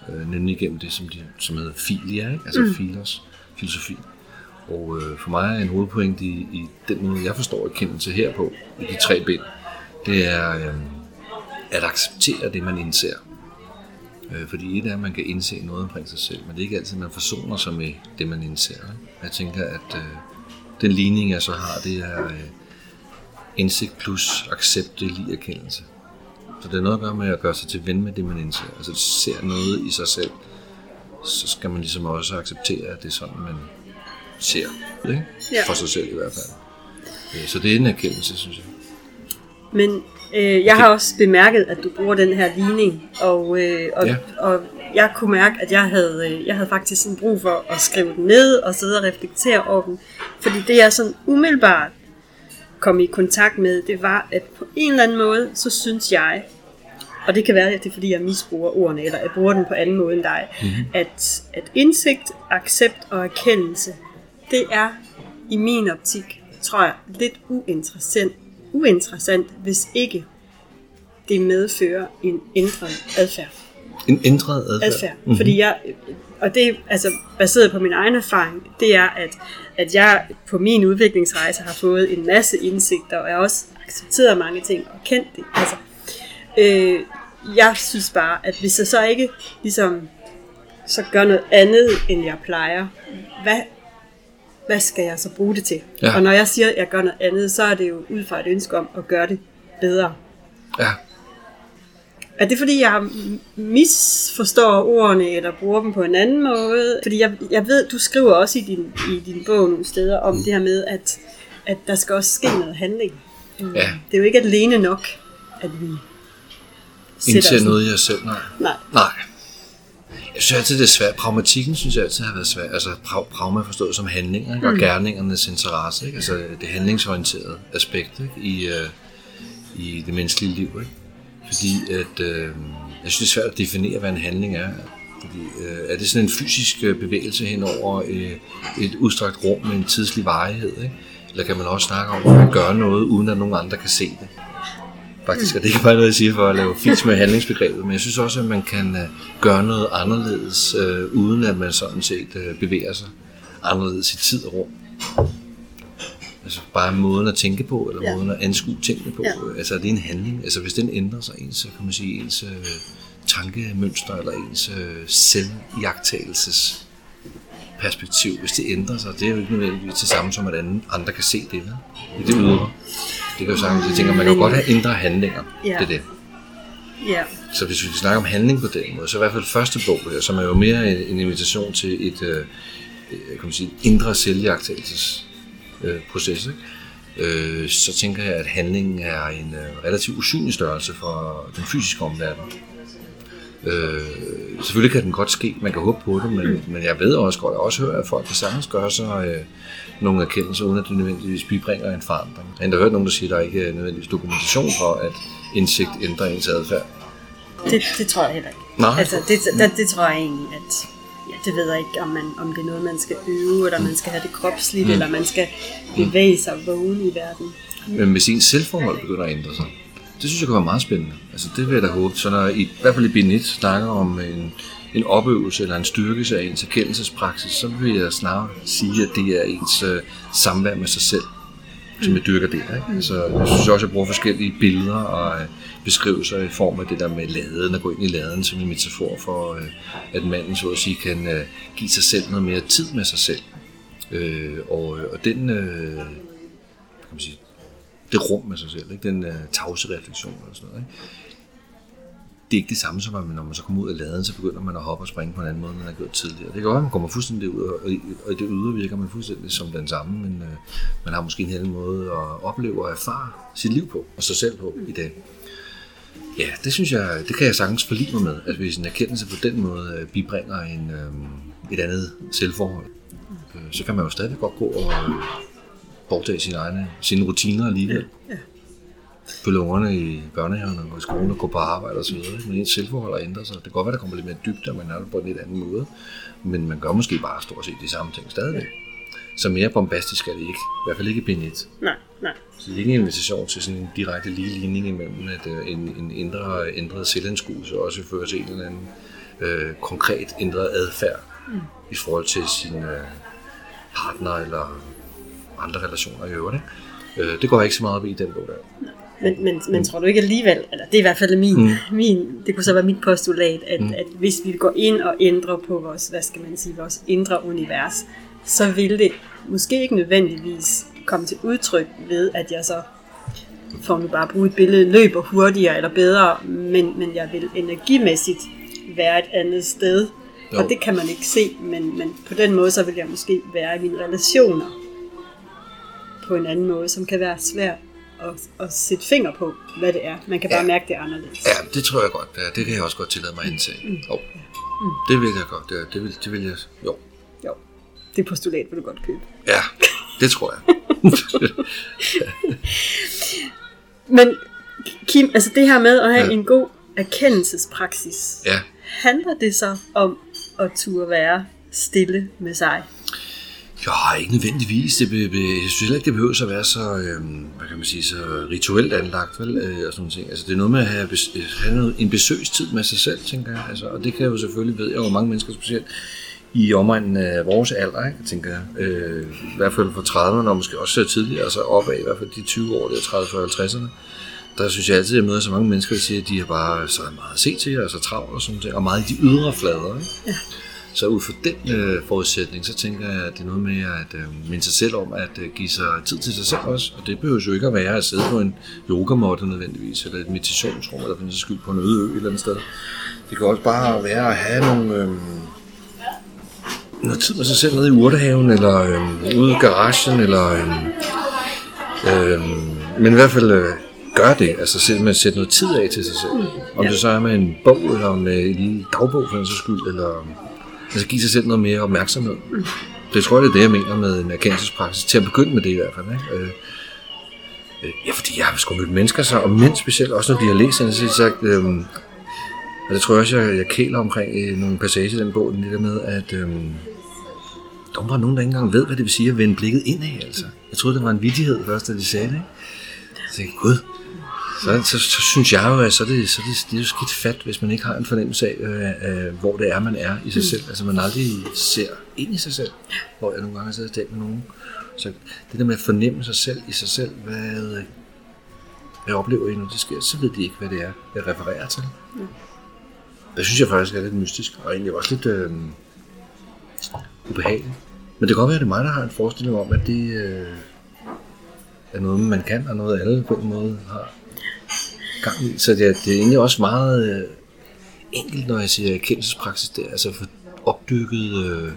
øh, nemlig gennem det, som, de, som hedder filia, ikke? altså mm. filos, filosofi. Og øh, for mig er en hovedpoint i, i den måde, jeg forstår erkendelse her på, i de tre bind, det er øh, at acceptere det, man indser. Øh, fordi et er, at man kan indse noget omkring sig selv, men det er ikke altid, at man forsoner sig med det, man indser. Jeg tænker, at øh, den ligning, jeg så har, det er, øh, indsigt plus accept, det er lige erkendelse. Så det er noget at gøre med at gøre sig til ven med det, man indser. Altså ser noget i sig selv, så skal man ligesom også acceptere, at det er sådan, man ser. Ikke? Ja. For sig selv i hvert fald. Så det er en erkendelse, synes jeg. Men øh, jeg har også bemærket, at du bruger den her ligning, og, øh, og, Ja. og jeg kunne mærke, at jeg havde, øh, jeg havde faktisk sådan brug for at skrive den ned og sidde og reflektere over den. Fordi det jeg sådan umiddelbart kom i kontakt med, det var, at på en eller anden måde, så synes jeg, og det kan være, at det er fordi, jeg misbruger ordene, eller jeg bruger den på anden måde end dig, mm-hmm. at, at indsigt, accept og erkendelse, det er i min optik, tror jeg, lidt uinteressant, uinteressant hvis ikke det medfører en ændret adfærd. En ændret adfærd. adfærd. Mm-hmm. Fordi jeg, og det er altså baseret på min egen erfaring, det er, at, at jeg på min udviklingsrejse har fået en masse indsigter, og jeg har også accepteret mange ting og kendt det. Altså, øh, jeg synes bare, at hvis jeg så ikke ligesom så gør noget andet, end jeg plejer, hvad, hvad skal jeg så bruge det til? Ja. Og når jeg siger, at jeg gør noget andet, så er det jo ud fra et ønske om at gøre det bedre. Ja. Er det fordi, jeg misforstår ordene, eller bruger dem på en anden måde? Fordi jeg, jeg ved, du skriver også i din, i din bog nogle steder om det her med, at, at der skal også ske noget handling. Mm. Ja. Det er jo ikke alene nok, at vi sætter os- noget i os selv, nej. Nej. Nej. Jeg synes altid, det er svært. Pragmatikken synes jeg altid har været svært. Altså pra- pragma forstået som handlinger, ikke? og gerningernes interesse. Ikke? Altså det handlingsorienterede aspekt ikke? I, øh, i det menneskelige liv. Ikke? Fordi at, øh, jeg synes, det er svært at definere, hvad en handling er. Fordi, øh, er det sådan en fysisk øh, bevægelse hen over øh, et udstrakt rum med en tidslig varighed? Ikke? Eller kan man også snakke om at gøre noget, uden at nogen andre kan se det? Faktisk er det ikke bare noget, jeg siger for at lave fis med handlingsbegrebet, men jeg synes også, at man kan øh, gøre noget anderledes, øh, uden at man sådan set øh, bevæger sig anderledes i tid og rum. Altså bare måden at tænke på, eller Ja. måden at anskue tingene på. Ja. Altså er det en handling? Altså hvis den ændrer sig, ens, kan man sige, ens øh, tankemønster, eller ens øh, selvjagtagelses perspektiv, hvis det ændrer sig, det er jo ikke nødvendigvis det samme som, at andre kan se det, vel? I det ydre. Det kan jo sagtens, jeg tænker, man kan jo godt have indre handlinger. Ja. Det er det. Ja. Så hvis vi snakker om handling på den måde, så i hvert fald første bog, som er jo mere en, invitation til et øh, øh, kan man sige, indre selvjagtagelses øh, proces, ikke? Øh, så tænker jeg, at handlingen er en øh, relativt usynlig størrelse for den fysiske omverden. Øh, selvfølgelig kan den godt ske, man kan håbe på det, men, men jeg ved også godt, jeg også hører, at folk kan sagtens gøre sig øh, nogle erkendelser, uden at det nødvendigvis bibringer en forandring. Jeg har endda hørt nogen, der siger, at der ikke er nødvendigvis dokumentation for, at indsigt ændrer ens adfærd. Det, det tror jeg heller ikke. Nej. Altså, det, det, det tror jeg egentlig, at ja, det ved jeg ikke, om, man, om det er noget, man skal øve, eller man skal have det kropsligt, mm. eller man skal bevæge sig vågen i verden. Men hvis ens selvforhold begynder at ændre sig, det synes jeg kunne være meget spændende. Altså det vil jeg da håbe. Så når I, i hvert fald i bind 1 snakker om en, en opøvelse eller en styrkelse af ens erkendelsespraksis, så vil jeg snarere sige, at det er ens øh, samvær med sig selv, som jeg dyrker det. Ikke? Altså, jeg synes også, at jeg bruger forskellige billeder og øh, beskrivelser i form af det der med laden, at gå ind i laden som en metafor for, øh, at manden så at sige kan øh, give sig selv noget mere tid med sig selv. Øh, og, øh, og den, øh, kan man sige, det rum med sig selv, ikke? den øh, tavse refleksion og sådan noget. Ikke? Det er ikke det samme som, at når man så kommer ud af laden, så begynder man at hoppe og springe på en anden måde, end man har gjort tidligere. Det kan godt være, at man kommer fuldstændig ud, og i, og i det ydre virker man fuldstændig som den samme, men øh, man har måske en anden måde at opleve og erfare sit liv på, og sig selv på i dag. Ja, det synes jeg, det kan jeg sagtens forlige mig med, at hvis en erkendelse på den måde øh, bibringer en, øh, et andet selvforhold, øh, så kan man jo stadig godt gå og bortage sine egne sine rutiner alligevel. Ja. Følge ungerne i børnehaven og i skole og gå på arbejde osv. Men ens selvforhold har ændret sig. Det kan godt være, der kommer lidt mere dybde, og man er på en lidt anden måde. Men man gør måske bare stort set de samme ting stadigvæk. Så mere bombastisk er det ikke. I hvert fald ikke bind 1. Nej, nej. Så det er ikke en invitation til sådan en direkte lige ligning imellem, at øh, en, en indre, ændret selvanskuelse også fører til en eller anden øh, konkret ændret adfærd mm. i forhold til sin øh, partner eller andre relationer i øvrigt. Ikke? Øh, det går jeg ikke så meget op i den bog der. Men, men, men tror du ikke alligevel, eller det er i hvert fald min, mm. min det kunne så være mit postulat, at, mm. at hvis vi går ind og ændrer på vores, hvad skal man sige, vores indre univers, så vil det måske ikke nødvendigvis komme til udtryk ved, at jeg så for nu bare bruge et billede, løber hurtigere eller bedre, men, men jeg vil energimæssigt være et andet sted. Jo. Og det kan man ikke se, men, men på den måde, så vil jeg måske være i mine relationer på en anden måde, som kan være svært at, at sætte finger på, hvad det er. Man kan bare ja. mærke, det er anderledes. Ja, det tror jeg godt. Det, det kan jeg også godt tillade mig at indtage. Mm. Oh. Mm. Det vil jeg godt. Det, det, vil, det vil jeg, jo. Jo, det postulat vil du godt købe. Ja, det tror jeg. Men Kim, altså det her med at have ja. en god erkendelsespraksis, ja. handler det så om at turde være stille med sig? Ja, ikke nødvendigvis. Det be, be, jeg synes heller ikke, det behøver at være så, øh, hvad kan man sige, så rituelt anlagt, vel? Øh, og sådan ting. Altså, det er noget med at have, øh, have noget, en besøgstid med sig selv, tænker jeg. Altså, og det kan jeg jo selvfølgelig, ved jeg jo mange mennesker specielt, i omegnen af vores alder, ikke, tænker jeg. Øh, I hvert fald fra 30'erne, og måske også tidligere, altså opad, i hvert fald de 20 år, der 30 40 50'erne. Der synes jeg altid, at jeg møder så mange mennesker, der siger, at de har bare så meget at se til, og så travlt og sådan noget, og meget i de ydre flader. Ikke? Ja. Så ud fra den øh, forudsætning, så tænker jeg, at det er noget med at øh, minde sig selv om at øh, give sig tid til sig selv også. Og det behøver jo ikke at være at sidde på en yogamåtte nødvendigvis, eller et meditationsrum, eller for skyld på en øde ø et eller andet sted. Det kan også bare være at have nogle, øh, noget tid med sig selv nede i urtehaven, eller øh, ude i garagen, eller... Øh, øh, men i hvert fald øh, gør det, altså at sætte noget tid af til sig selv. Om ja. det så er med en bog, eller med en lille dagbog for en så skyld, eller altså give sig selv noget mere opmærksomhed. Det tror jeg, det er det, jeg mener med en erkendelsespraksis. Til at begynde med det i hvert fald. Ikke? Øh, øh, ja, fordi jeg har sgu mødt mennesker, så, og mænd specielt, også når de har læst, så har sagt, øh, og det tror jeg også, jeg, jeg kæler omkring i nogle passager i den bog, den der med, at øh, der var nogen, der ikke engang ved, hvad det vil sige at vende blikket indad, altså. Jeg troede, det var en vidighed først, da de sagde det, ikke? Så tænkte gud, så, så, så, synes jeg jo, at så er det, så er det, det er jo skidt fat, hvis man ikke har en fornemmelse af, øh, øh, hvor det er, man er i sig mm. selv. Altså man aldrig ser ind i sig selv, hvor jeg nogle gange har siddet og talt med nogen. Så det der med at fornemme sig selv i sig selv, hvad, hvad oplever I, når det sker, så ved de ikke, hvad det er, jeg refererer til. Mm. Det synes jeg faktisk er lidt mystisk, og egentlig også lidt øh, ubehageligt. Men det kan godt være, at det er mig, der har en forestilling om, at det øh, er noget, man kan, og noget alle på en måde har gang i. Så det, det er egentlig også meget øh, enkelt, når jeg siger erkendelsespraksis der, altså for opdykket, øh,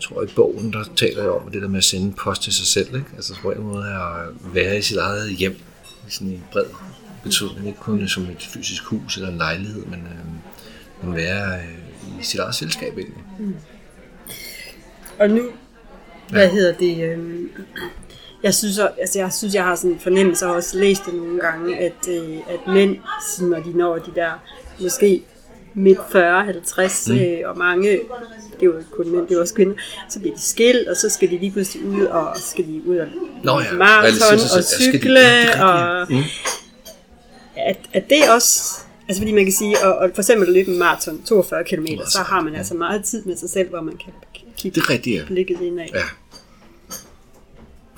tror jeg i bogen, der taler jeg om det der med at sende post til sig selv, ikke? altså på en måde at være i sit eget hjem, i sådan en bred betydning, ikke kun som et fysisk hus eller en lejlighed, men, øh, men være øh, i sit eget selskab egentlig. Mm. Og nu, hvad ja. hedder det, øh, jeg synes, altså jeg synes, jeg har sådan en fornemmelse, og også læst det nogle gange, at, øh, at mænd, når de når de der måske midt 40-50, mm. øh, og mange, det er jo ikke kun mænd, det er også kvinder, så bliver de skilt, og så skal de lige pludselig ud, og skal de ud og Nå, ja. maraton og cykle, de, og mm. at, at det også, altså fordi man kan sige, og, og for eksempel at løbe en maraton, 42 km, så har man altså meget tid med sig selv, hvor man kan kigge det er rigtigt, ja. blikket indad. Ja.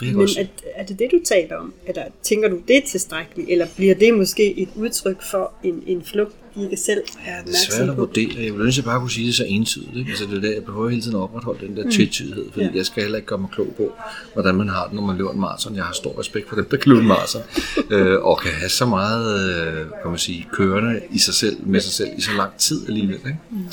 Men er, er det det, du taler om? Eller tænker du, det er tilstrækkeligt? Eller bliver det måske et udtryk for en, en flugt, de ikke selv er Det er svært at vurdere. Jeg vil ønske, at bare kunne sige det så entydigt. Ikke? Altså, det er der, jeg behøver hele tiden at opretholde den der mm. tvetydighed, fordi ja. jeg skal heller ikke gøre mig klog på, hvordan man har det, når man løber en maraton. Jeg har stor respekt for dem, der kan løbe en maraton, øh, og kan have så meget øh, kan man sige, kørende i sig selv, med sig selv i så lang tid alligevel. Ikke? Mm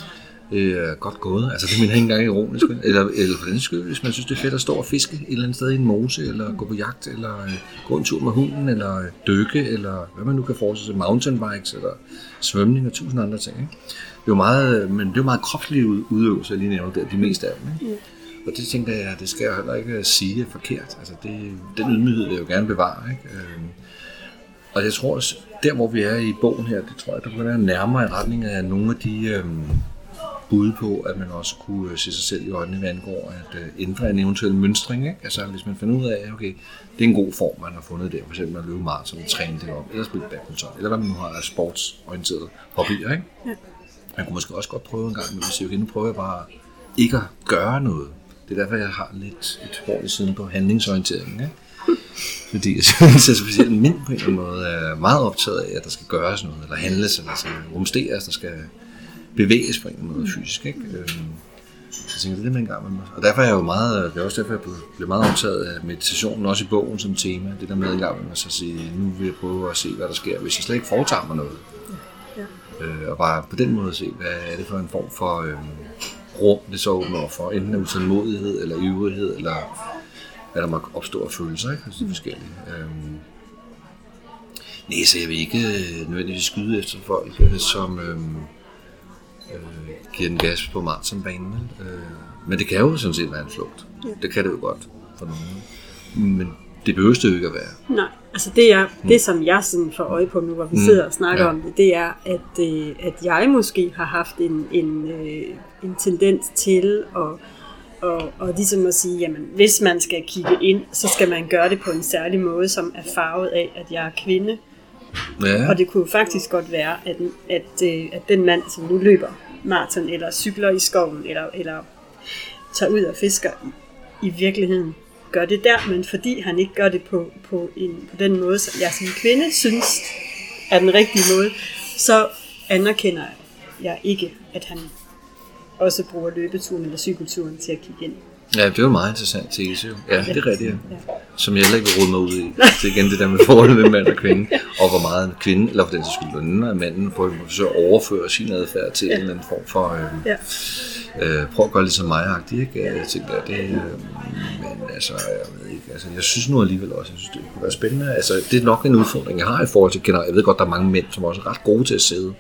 øh, godt gået. Altså det jeg ikke engang ironisk. Eller, eller for den skyld, hvis man synes, det er fedt at stå og fiske et eller andet sted i en mose, eller gå på jagt, eller øh, gå en tur med hunden, eller øh, dykke, eller hvad man nu kan forestille sig, mountainbikes, eller svømning og tusind andre ting. Ikke? Det er jo meget, men det er jo meget kropslige udøvelse, jeg lige nævner der, de meste af dem. Ikke? Og det tænker jeg, det skal jeg heller ikke sige er forkert. Altså det, den ydmyghed vil jeg jo gerne bevare. Ikke? Øh, og jeg tror også, der hvor vi er i bogen her, det tror jeg, der kan være nærmere i retning af nogle af de... Øh, bud på, at man også kunne øh, se sig selv i øjnene, hvad angår at øh, ændre en eventuel mønstring. Ikke? Altså hvis man finder ud af, okay, det er en god form, man har fundet der, for eksempel at løbe maraton og træne det op, eller spille badminton, eller hvad man nu har af sportsorienterede hobbyer. Ikke? Ja. Man kunne måske også godt prøve en gang, men sige, okay, nu prøver jeg bare ikke at gøre noget. Det er derfor, jeg har lidt et hår i siden på handlingsorienteringen. Ikke? Fordi jeg synes, at specielt mænd på en eller anden måde er meget optaget af, at der skal gøres noget, eller handles, eller skal rumsteres, der skal bevæges på en måde fysisk. Ikke? Øhm, Jeg tænker, det er det gang med mig. Og derfor er jeg jo meget, det er også derfor, jeg blev, meget optaget af meditationen, også i bogen som tema. Det der med en gang med mig, så at sige, nu vil jeg prøve at se, hvad der sker, hvis jeg slet ikke foretager mig noget. Ja. Øh, og bare på den måde se, hvad er det for en form for øh, rum, det så åbner for. Enten af utålmodighed, eller ivrighed, eller hvad der må opstå af følelser, ikke? Altså, det er forskellige. Øh, Nej, så jeg vil ikke øh, nødvendigvis skyde efter folk, øh, som øh, øh, giver den gas på maratonbanen. Øh, men det kan jo sådan set være en flugt. Ja. Det kan det jo godt for nogen. Men det behøver det jo ikke at være. Nej, altså det, er, mm. det som jeg sådan får øje på nu, hvor vi mm. sidder og snakker ja. om det, det er, at, øh, at jeg måske har haft en, en, øh, en tendens til at og, og ligesom at sige, jamen hvis man skal kigge ind, så skal man gøre det på en særlig måde, som er farvet af, at jeg er kvinde. Ja. Og det kunne faktisk godt være, at, at, øh, at den mand, som nu løber maraton, eller cykler i skoven, eller, eller tager ud og fisker, i virkeligheden gør det der, men fordi han ikke gør det på, på, en, på den måde, som jeg som kvinde synes er den rigtige måde, så anerkender jeg ikke, at han også bruger løbeturen eller cykelturen til at kigge ind. Ja, det er jo en meget interessant tese jo. Ja, det er rigtigt. Ja. Som jeg heller ikke vil rulle mig ud i. Det er igen det der med forholdet mellem mand og kvinde. Og hvor meget en kvinde, eller for den sags skyld, den af manden, på at forsøge at overføre sin adfærd til ja. en eller anden form for... Øh, ja. øh, prøv at gøre lidt som mig-agtigt, ikke? Jeg tænker, det, øh, men altså, jeg ved ikke, altså, jeg synes nu alligevel også, jeg synes, det kunne være spændende. Altså, det er nok en udfordring, jeg har i forhold til generelt. Jeg ved godt, der er mange mænd, som også er ret gode til at sidde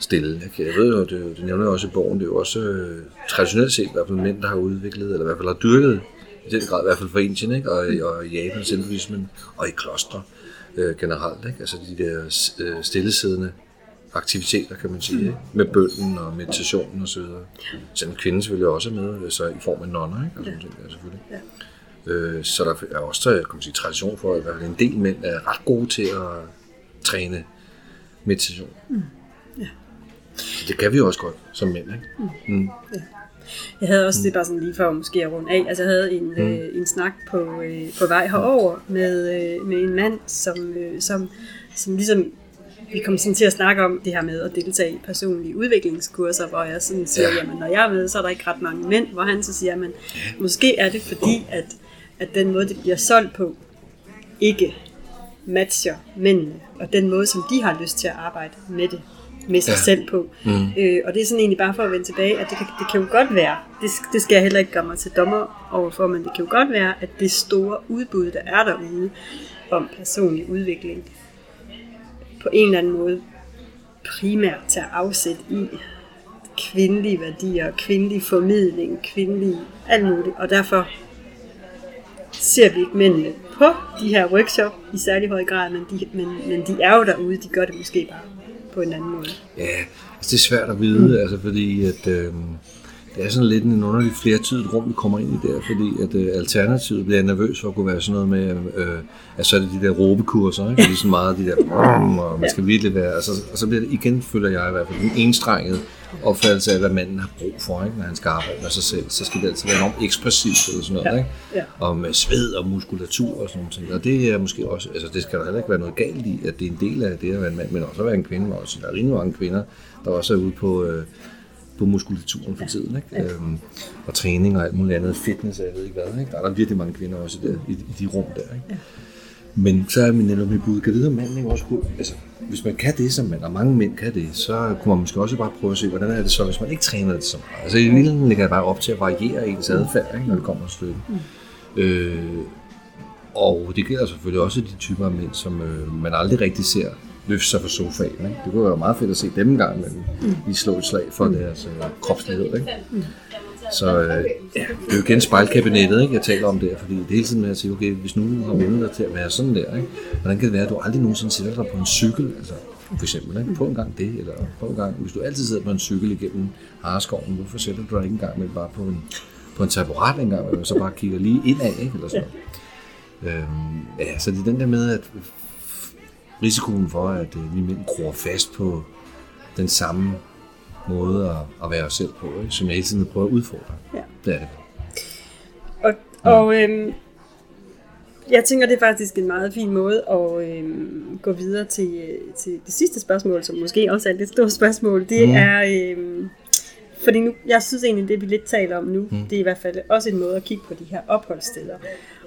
stille. Jeg, jeg ved jo, det, det nævner jeg også i bogen, det er jo også øh, traditionelt set i hvert fald mænd, der har udviklet, eller i hvert fald har dyrket, i den grad i hvert fald for Indien, ikke? Og, og i Japan selvvis, men, og i klostre øh, generelt. Ikke? Altså de der øh, stillesiddende aktiviteter, kan man sige, ikke? med bønden og meditationen osv. Så en kvinde selvfølgelig også med, så i form af nonner, ikke? Altså, ja. ting, der, selvfølgelig. Ja. Øh, så der er også kan man sige, tradition for, at en del mænd er ret gode til at træne meditation. Mm. Det kan vi jo også godt som mænd, ikke? Mm. Mm. Ja. Jeg havde også, mm. det bare sådan lige for måske at runde af, altså jeg havde en, mm. øh, en snak på, øh, på vej herover med, øh, med en mand, som, øh, som, som ligesom, vi kom sådan til at snakke om det her med at deltage i personlige udviklingskurser, hvor jeg sådan siger, ja. jamen når jeg er med, så er der ikke ret mange mænd, hvor han så siger, men måske er det fordi, at, at den måde, det bliver solgt på, ikke matcher mændene, og den måde, som de har lyst til at arbejde med det med sig ja. selv på. Mm. Øh, og det er sådan egentlig bare for at vende tilbage, at det kan, det kan jo godt være, det, det skal jeg heller ikke gøre mig til dommer overfor, men det kan jo godt være, at det store udbud, der er derude om personlig udvikling, på en eller anden måde primært tager afsæt i kvindelige værdier, kvindelig formidling, kvindelig alt muligt, og derfor ser vi ikke mændene på de her workshop i særlig høj grad, men de, men, men de er jo derude, de gør det måske bare på en anden måde. Ja, altså det er svært at vide, mm. altså fordi at, øh, det er sådan lidt en underlig flertydigt rum, vi kommer ind i der, fordi at øh, alternativet bliver nervøs for at kunne være sådan noget med, øh, at så er det de der råbekurser, ikke? Det er sådan meget de der, og man skal virkelig være, altså, og så bliver det igen, føler jeg i hvert fald, en enstrenget opfattelse af, hvad manden har brug for, ikke? når han skal arbejde med sig selv. Så skal det altid være enormt ekspressivt eller sådan noget, ja. ikke? Ja. Og med sved og muskulatur og sådan noget. Og det er måske også, altså det skal der heller ikke være noget galt i, at det er en del af det at være en mand, men også at være en kvinde. Også. Der er rimelig mange kvinder, der også er ude på, øh, på muskulaturen for tiden, ikke? Ja. Øhm, og træning og alt muligt andet, fitness og jeg ved ikke hvad, ikke? Der er der virkelig mange kvinder også der, i, i de rum der, ikke? Ja. Men så er min netop mit bud, kan det at manden ikke også kunne, altså, hvis man kan det som mand, og mange mænd kan det, så kunne man måske også bare prøve at se, hvordan er det så, hvis man ikke træner det så meget. Altså i virkeligheden ligger jeg bare op til at variere ens adfærd, ikke, når det kommer til stykket. Mm. Øh, og det gælder selvfølgelig også de typer af mænd, som øh, man aldrig rigtig ser løfte sig fra sofaen. Ikke? Det kunne være meget fedt at se dem en gang, men mm. de slå et slag for mm. deres øh, kropslighed. Ikke? Mm. Så øh, ja, det er jo igen spejlkabinettet, ikke? jeg taler om det, fordi det hele tiden med at sige, okay, hvis nu har vendt dig til at være sådan der, ikke? hvordan kan det være, at du aldrig nogensinde sætter dig på en cykel, altså for eksempel, ikke? Prøv en gang det, eller prøv en gang, hvis du altid sidder på en cykel igennem Hareskoven, hvorfor sætter du dig ikke engang med bare på en, på en taburet engang, og så bare kigger lige indad, ikke? eller sådan ja. Øhm, ja, så det er den der med, at risikoen for, at øh, vi mænd gror fast på den samme måde at, at være os selv på, ikke? som jeg hele tiden prøver at udfordre. Ja. Det er det. Og, og øhm, jeg tænker, det er faktisk en meget fin måde at øhm, gå videre til, til det sidste spørgsmål, som måske også er et lidt stort spørgsmål. Det mm. er, øhm, fordi nu, jeg synes egentlig, det vi lidt taler om nu, mm. det er i hvert fald også en måde at kigge på de her opholdssteder.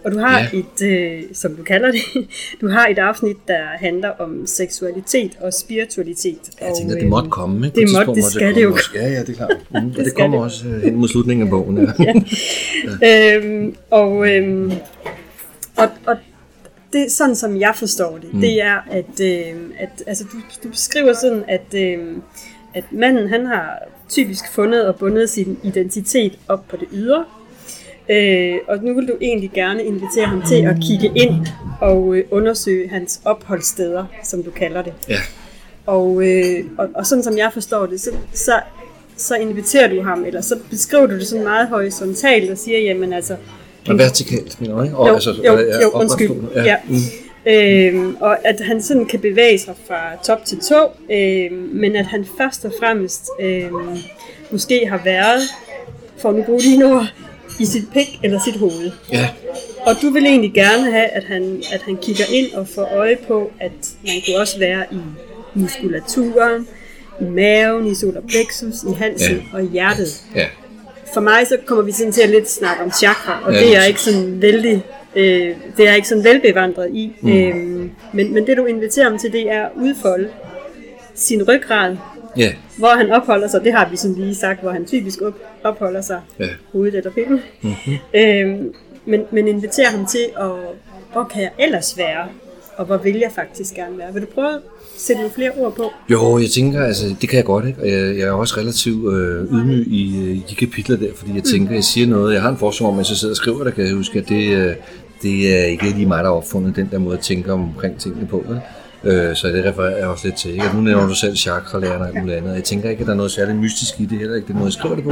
Og du har ja. et, øh, som du kalder det, du har et afsnit, der handler om seksualitet og spiritualitet. Jeg tænker, og, det måtte komme, ikke? Det, måtte, det skal det jo. Også. Ja, ja, det er klart. Mm, det, det kommer det. også øh, hen mod slutningen af bogen. Ja. ja. øhm, og, øhm, og, og det sådan som jeg forstår det, mm. det er, at, øh, at altså, du, du beskriver sådan, at, øh, at manden han har typisk fundet og bundet sin identitet op på det ydre, øh, og nu vil du egentlig gerne invitere ham til at kigge ind og øh, undersøge hans opholdssteder, som du kalder det. Ja. Og, øh, og, og sådan som jeg forstår det, så, så, så inviterer du ham, eller så beskriver du det sådan meget horisontalt og siger, jamen altså, og vertikalt, mener du, ikke? Og, jo, altså, jo, jo, undskyld. Ja. ja. Mm. Øhm, og at han sådan kan bevæge sig fra top til to, øhm, men at han først og fremmest øhm, måske har været, for nu bruge dine ord, i sit pik eller sit hoved. Ja. Og du vil egentlig gerne have, at han, at han kigger ind og får øje på, at man kunne også være i muskulaturen, i maven, i solar plexus, i halsen ja. og i hjertet. Ja for mig så kommer vi sådan til at lidt snakke om chakra, og ja, det er ikke sådan vældig, øh, det er ikke sådan velbevandret i. Mm. Øh, men, men det du inviterer ham til, det er at udfolde sin ryggrad, ja. hvor han opholder sig, det har vi sådan lige sagt, hvor han typisk op, opholder sig, ja. hovedet eller pikken. Mm-hmm. Øh, men, men inviterer ham til, at, hvor kan jeg ellers være, og hvor vil jeg faktisk gerne være. Vil du prøve sætte nogle flere ord på? Jo, jeg tænker, altså, det kan jeg godt, ikke? Og jeg, jeg er også relativt øh, ydmyg i, øh, i de kapitler der, fordi jeg tænker, mm. jeg siger noget, jeg har en forsvar at jeg sidder og skriver det, kan jeg huske, at det, øh, det er ikke lige mig, der har opfundet den der måde at tænke omkring tingene på. Ikke? Øh, så det refererer jeg også lidt til. Ikke? Nu nævner du selv chakra-lærerne og alt muligt andet. Jeg tænker ikke, at der er noget særligt mystisk i det heller ikke. Det er noget, jeg skriver det på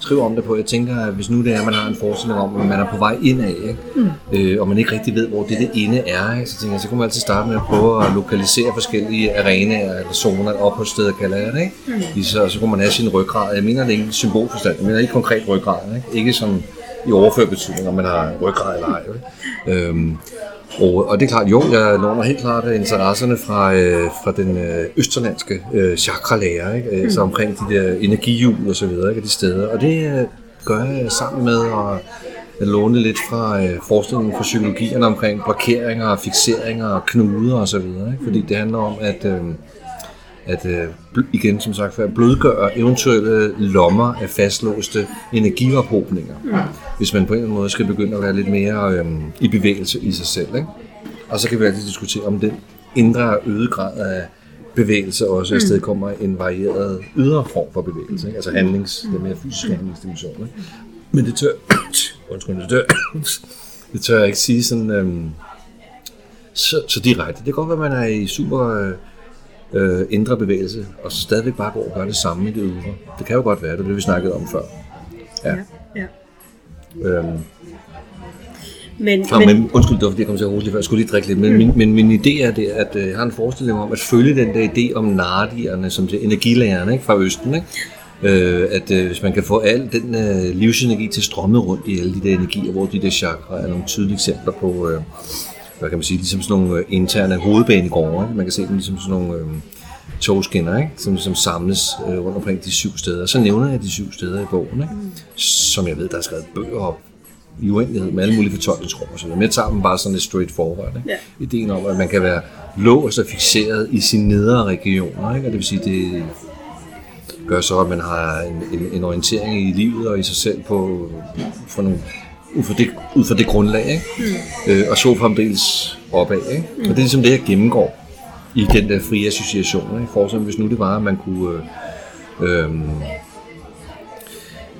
skriver om det på. Jeg tænker, at hvis nu det er, at man har en forestilling om, at man er på vej indad, ikke? Mm. Øh, og man ikke rigtig ved, hvor det, det inde er, ikke? så tænker jeg, så kan man altid starte med at prøve at lokalisere forskellige arenaer eller zoner, opholdssteder kalder jeg det. Ikke? Mm. Så, så kunne man have sin ryggrad. Jeg mener det ikke symbolforstand, jeg mener ikke konkret ryggrad. Ikke, ikke som i overført betydning, om man har ryggrad eller ej. Øhm, og, og det er klart, jo, jeg låner helt klart interesserne fra, øh, fra den øh, østerlandske øh, chakra-lærer, ikke? Mm. Altså omkring de der energihjul og så videre, ikke? de steder. Og det øh, gør jeg sammen med at låne lidt fra øh, forskningen for psykologierne omkring blokeringer, fixeringer og knuder og så videre. Ikke? Fordi det handler om, at øh, at øh, igen som sagt at blødgøre eventuelle lommer af fastlåste energiophobninger, mm. hvis man på en eller anden måde skal begynde at være lidt mere øh, i bevægelse i sig selv. Ikke? Og så kan vi altid diskutere, om den indre øget grad af bevægelse også mm. sted kommer en varieret ydre form for bevægelse, ikke? altså handlings, mm. det mere fysiske handlingsdimension. Ikke? Men det tør, undskyld, det tør, det tør jeg ikke sige sådan, øhm, så, så direkte. Det kan godt være, at man er i super øh, ændre bevægelse, og så stadigvæk bare gå og gøre det samme i det ydre. Det kan jo godt være, det er det, vi snakkede om før. Ja. ja, ja. Øhm. Men, Fra, men, men, undskyld, det var fordi jeg kom til at roligt før, jeg skulle lige drikke lidt, men, mm. min, men min idé er, det, at øh, jeg har en forestilling om at følge den der idé om nardierne, som det energilærerne ikke, fra Østen, ikke? Øh, at øh, hvis man kan få al den øh, livsenergi til at strømme rundt i alle de der energier, hvor de der chakra er nogle tydelige eksempler på, øh, hvad kan man sige, ligesom sådan nogle øh, interne hovedbanegårde. Ikke? Man kan se dem ligesom sådan nogle øh, togskinner, ikke? Som, som samles øh, rundt omkring de syv steder. Så nævner jeg de syv steder i bogen, ikke? Som jeg ved, der er skrevet bøger op i uendelighed med alle mulige fortolkningsrum og så Men jeg tager dem bare sådan lidt straight forward. Ikke? Yeah. Ideen om, at man kan være låst og fixeret i sine nedre regioner. Ikke? Og det vil sige, det gør så, at man har en, en, en orientering i livet og i sig selv på, for nogle ud fra det, ud fra det grundlag, ikke? Mm. Øh, og så fremdeles opad. Ikke? Mm. Og det er ligesom det, jeg gennemgår i den der frie association. Ikke? For eksempel, hvis nu det var, at man kunne øh, øh,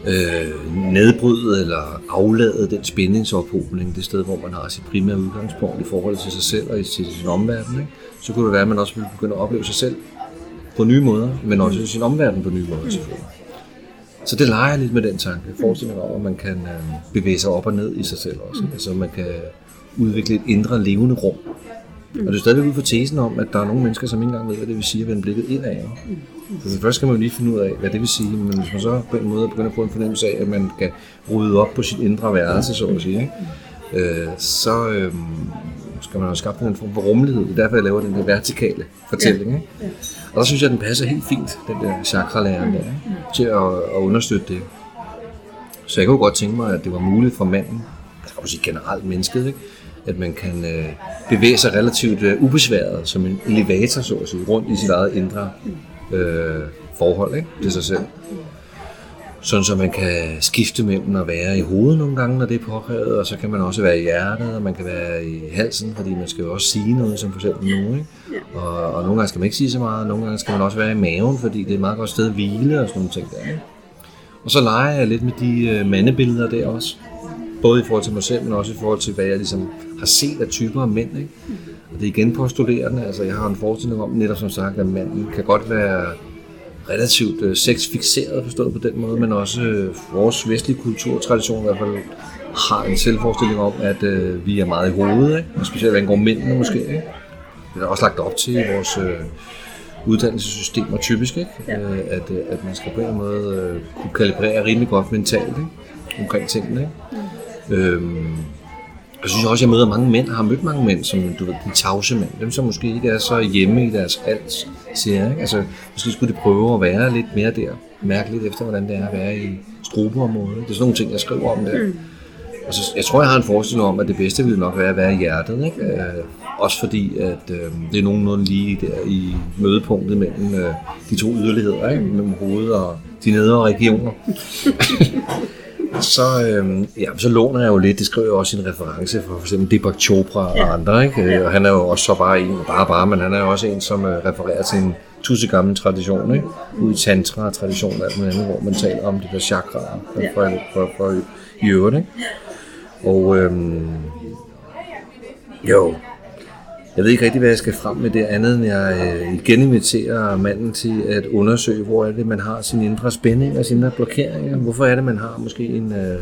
øh, nedbryde eller aflade den spændingsophobning, det sted, hvor man har sit primære udgangspunkt i forhold til sig selv og til sin omverden, ikke? så kunne det være, at man også ville begynde at opleve sig selv på nye måder, men også sin omverden på nye måder selvfølgelig. Så det leger lidt med den tanke. Forestil mig om, at man kan øh, bevæge sig op og ned i sig selv også. Mm. Altså man kan udvikle et indre levende rum. Mm. Og det er stadigvæk ud for tesen om, at der er nogle mennesker, som ikke engang ved, hvad det vil sige at vende blikket indad. Mm. Så først skal man jo lige finde ud af, hvad det vil sige, men hvis man så på en måde begynder at få en fornemmelse af, at man kan rydde op på sit indre værelse, så at sige, ikke? Øh, så, øh, skal man have skabt en form for rummelighed. Det er derfor, jeg laver den der vertikale fortælling. Ikke? Ja. Og der synes jeg, den passer helt fint, den der chakra-læren der, ikke? til at, at understøtte det. Så jeg kunne godt tænke mig, at det var muligt for manden, altså kan sige generelt mennesket, ikke? at man kan øh, bevæge sig relativt øh, ubesværet som en elevator, så at sige, rundt i sit eget indre øh, forhold ikke? til sig selv. Sådan så man kan skifte mellem at være i hovedet nogle gange, når det er påkrævet, og så kan man også være i hjertet, og man kan være i halsen, fordi man skal jo også sige noget, som for eksempel nu. Ikke? Og, og nogle gange skal man ikke sige så meget, og nogle gange skal man også være i maven, fordi det er et meget godt sted at hvile og sådan nogle ting der. Ikke? Og så leger jeg lidt med de øh, mandebilleder der også. Både i forhold til mig selv, men også i forhold til, hvad jeg ligesom har set af typer af mænd. Ikke? Og det er igen på studerende. Altså, jeg har en forestilling om, netop som sagt, at manden kan godt være relativt øh, sexfixeret, forstået på den måde, men også øh, vores vestlige kulturtradition i hvert fald har en selvforestilling om, at øh, vi er meget i hovedet, ikke? og specielt hvad angår mændene måske. Ikke? Det er også lagt op til i vores øh, uddannelsessystemer typisk, ikke? Ja. Øh, at, øh, at man skal på en måde øh, kunne kalibrere rimelig godt mentalt ikke? omkring tingene. Ikke? Mm. Øhm, jeg synes også, at jeg møder mange mænd, har mødt mange mænd, som du ved, de tavse mænd, dem som måske ikke er så hjemme i deres hals, siger. Ikke? Altså, måske skulle de prøve at være lidt mere der, mærke lidt efter, hvordan det er at være i strubeområdet. Det er sådan nogle ting, jeg skriver om der. Mm. Og så, jeg tror, jeg har en forestilling om, at det bedste ville nok være at være i hjertet. Ikke? Øh, også fordi, at øh, det er nogenlunde lige der i mødepunktet mellem øh, de to yderligheder, ikke? mellem hovedet og de nedre regioner. så, øh, ja, så låner jeg jo lidt, det skriver jeg også i en reference fra for eksempel Deepak Chopra og Ja. andre, ikke? Ja. Ja. og han er jo også så bare en, bare bare, men han er jo også en, som øh, refererer til en tusind gammel tradition, ikke? ud i tantra-tradition og alt muligt andet, hvor man taler om de der chakraer for, Ja. for, for, for, i øvrigt. Ikke? Og øhm, jo, jeg ved ikke rigtig, hvad jeg skal frem med det andet, end jeg øh, igen inviterer manden til at undersøge, hvor er det, man har sin indre spænding og sine blokeringer. Hvorfor er det, man har måske en... Øh,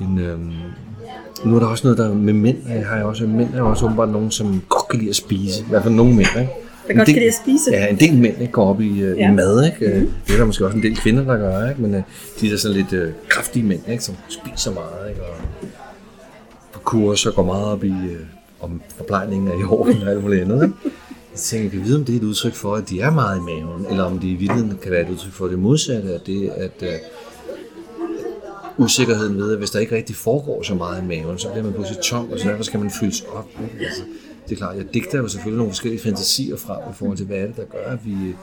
en øh, nu er der også noget, der med mænd, øh, har jeg også, mænd er også åbenbart nogen, som godt kan lide at spise. I hvert fald nogle mænd, ikke? Der godt del- kan lide at spise. Ja, en del mænd ikke, går op i, øh, Ja. i mad, ikke? Mm. Det er der måske også en del kvinder, der gør, ikke? Men øh, de er sådan lidt øh, kraftige mænd, ikke? Som spiser meget, ikke? Og på kurser går meget op i, øh, om forplejningen er i orden og alt muligt andet, ikke? Jeg tænker, jeg kan vide, om det er et udtryk for, at de er meget i maven, eller om det i virkeligheden kan være et udtryk for det modsatte, at det, at uh, usikkerheden ved, at hvis der ikke rigtig foregår så meget i maven, så bliver man pludselig tom, og så derfor skal man fyldes op. Ikke? Altså, det er klart, jeg digter jo selvfølgelig nogle forskellige fantasier frem i forhold til, hvad er det, der gør, at vi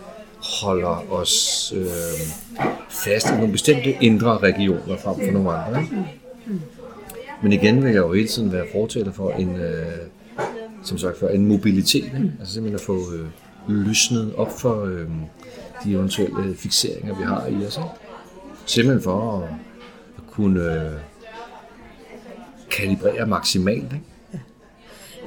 holder os øh, fast i nogle bestemte indre regioner frem for nogle andre. Ikke? Men igen vil jeg jo hele tiden være fortaler for en, øh, som sagt for en mobilitet, ikke? altså simpelthen at få øh, lysnet op for øh, de eventuelle fixeringer, vi har i os. Ikke? Simpelthen for at, at kunne øh, kalibrere maksimalt. Ikke?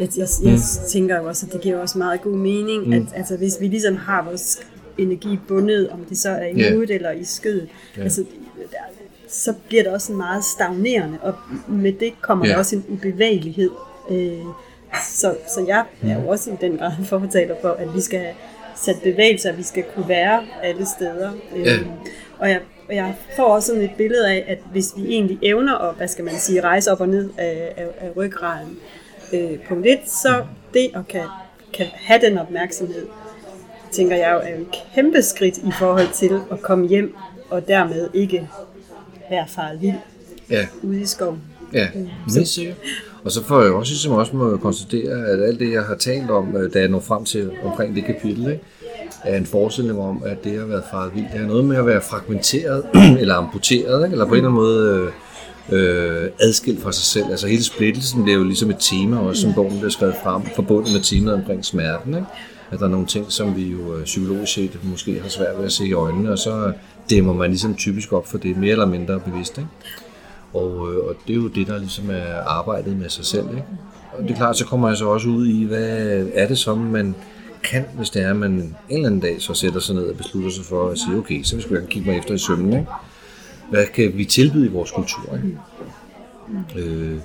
Jeg, jeg, jeg tænker jo også, at det giver også meget god mening, mm. at altså, hvis vi ligesom har vores energi bundet, om det så er i Ja. hovedet eller i skødet, altså, der, så bliver det også sådan meget stagnerende, og med det kommer Ja. der også en ubevægelighed. Øh, så, så jeg er jo også i den grad fortaler for, at vi skal sætte bevægelser, at vi skal kunne være alle steder. Øh, Ja. og, jeg, og jeg får også sådan et billede af, at hvis vi egentlig evner at, hvad skal man sige, rejse op og ned af, af, af ryggraden, øh, punkt 1, så det at kan, kan have den opmærksomhed, tænker jeg jo er et kæmpe skridt i forhold til at komme hjem og dermed ikke være faret vild Ja, ude i skoven. ja, helt sikkert. Og så får jeg også, ligesom også må konstatere, at alt det, jeg har talt om, øh, da jeg når frem til omkring det kapitel, ikke, er en forestilling om, at det har været faret vildt. Det har noget med at være fragmenteret, eller amputeret, ikke? eller på en eller anden måde øh, øh, adskilt fra sig selv. Altså hele splittelsen bliver jo ligesom et tema, også som bogen bliver skrevet frem, forbundet med temaet omkring smerten. Ikke? At der er nogle ting, som vi jo øh, psykologisk set måske har svært ved at se i øjnene, og så dæmmer man ligesom typisk op for det, mere eller mindre bevidst. Ikke? Og, øh, og det er jo det, der ligesom er arbejdet med sig selv. Ikke? Og det er klart, så kommer jeg så også ud i, hvad er det som man kan, hvis det er, at man en eller anden dag så sætter sig ned og beslutter sig for at sige, okay, så skal jeg kigge mig efter i sømmen. Ikke? Hvad kan vi tilbyde i vores kultur? Ikke? Øh,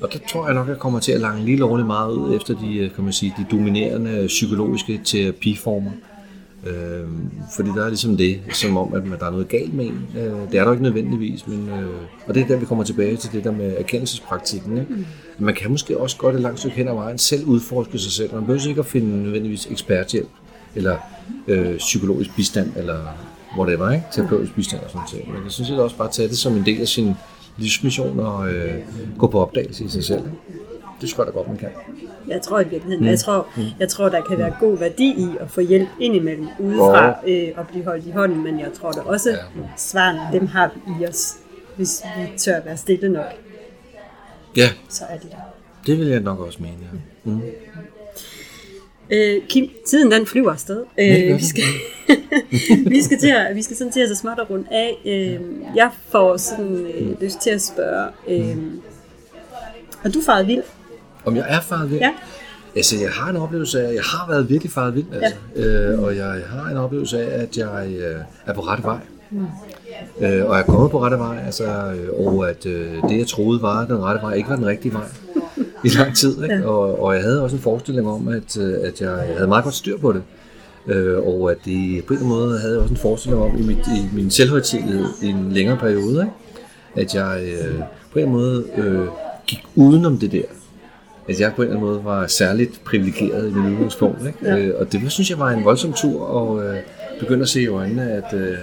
og der tror jeg nok, at jeg kommer til at lange lige lovligt meget ud efter de, øh, kan man sige, de dominerende psykologiske terapiformer. Øh, fordi der er ligesom det, som om, at der er noget galt med en. Øh, det er der ikke nødvendigvis, men, øh, og det er der, vi kommer tilbage til det der med erkendelsespraktikken. Ikke? Mm. Man kan måske også godt et langt stykke hen ad vejen selv udforske sig selv. Man behøver ikke at finde nødvendigvis eksperthjælp, eller øh, psykologisk bistand, eller whatever, ikke? terapeutisk bistand og sådan noget. Men jeg synes også bare tage det som en del af sin livsmission og øh, gå på opdagelse i sig selv. Det tror jeg da godt, man kan. Jeg tror i virkeligheden, mm. jeg, tror, mm. jeg tror, der kan være god værdi i at få hjælp indimellem udefra øh, og blive holdt i hånden, men jeg tror da også, ja. svarene, dem har vi i os, hvis vi tør være stille nok. Ja. Så er det der. Det vil jeg nok også mene, ja. Mm. Øh, Kim, tiden den flyver afsted. Øh, vi, skal, vi skal til at, vi skal sådan til at så småt rundt af. Øh, jeg får sådan øh, lyst til at spørge, øh, har du faret vild? Om jeg er faret vild? Ja. Altså, jeg har en oplevelse af, at jeg har været virkelig faret vild, altså. Ja. Øh, og jeg har en oplevelse af, at jeg øh, er på rette vej. Mm. Øh, og jeg er kommet på rette vej, altså, øh, og at øh, det, jeg troede var den rette vej, ikke var den rigtige vej i lang tid. Ikke? Ja. Og, og jeg havde også en forestilling om, at, øh, at jeg havde meget godt styr på det. Øh, og at det på en måde havde jeg også en forestilling om i, mit, i min selvhøjtidlighed i en længere periode, ikke? at jeg øh, på en måde øh, gik udenom det der at jeg på en eller anden måde var særligt privilegeret i min udgangspunkt. Ikke? Ja. Øh, og det synes jeg var en voldsom tur, og øh, begyndte at se i øjnene, at øh,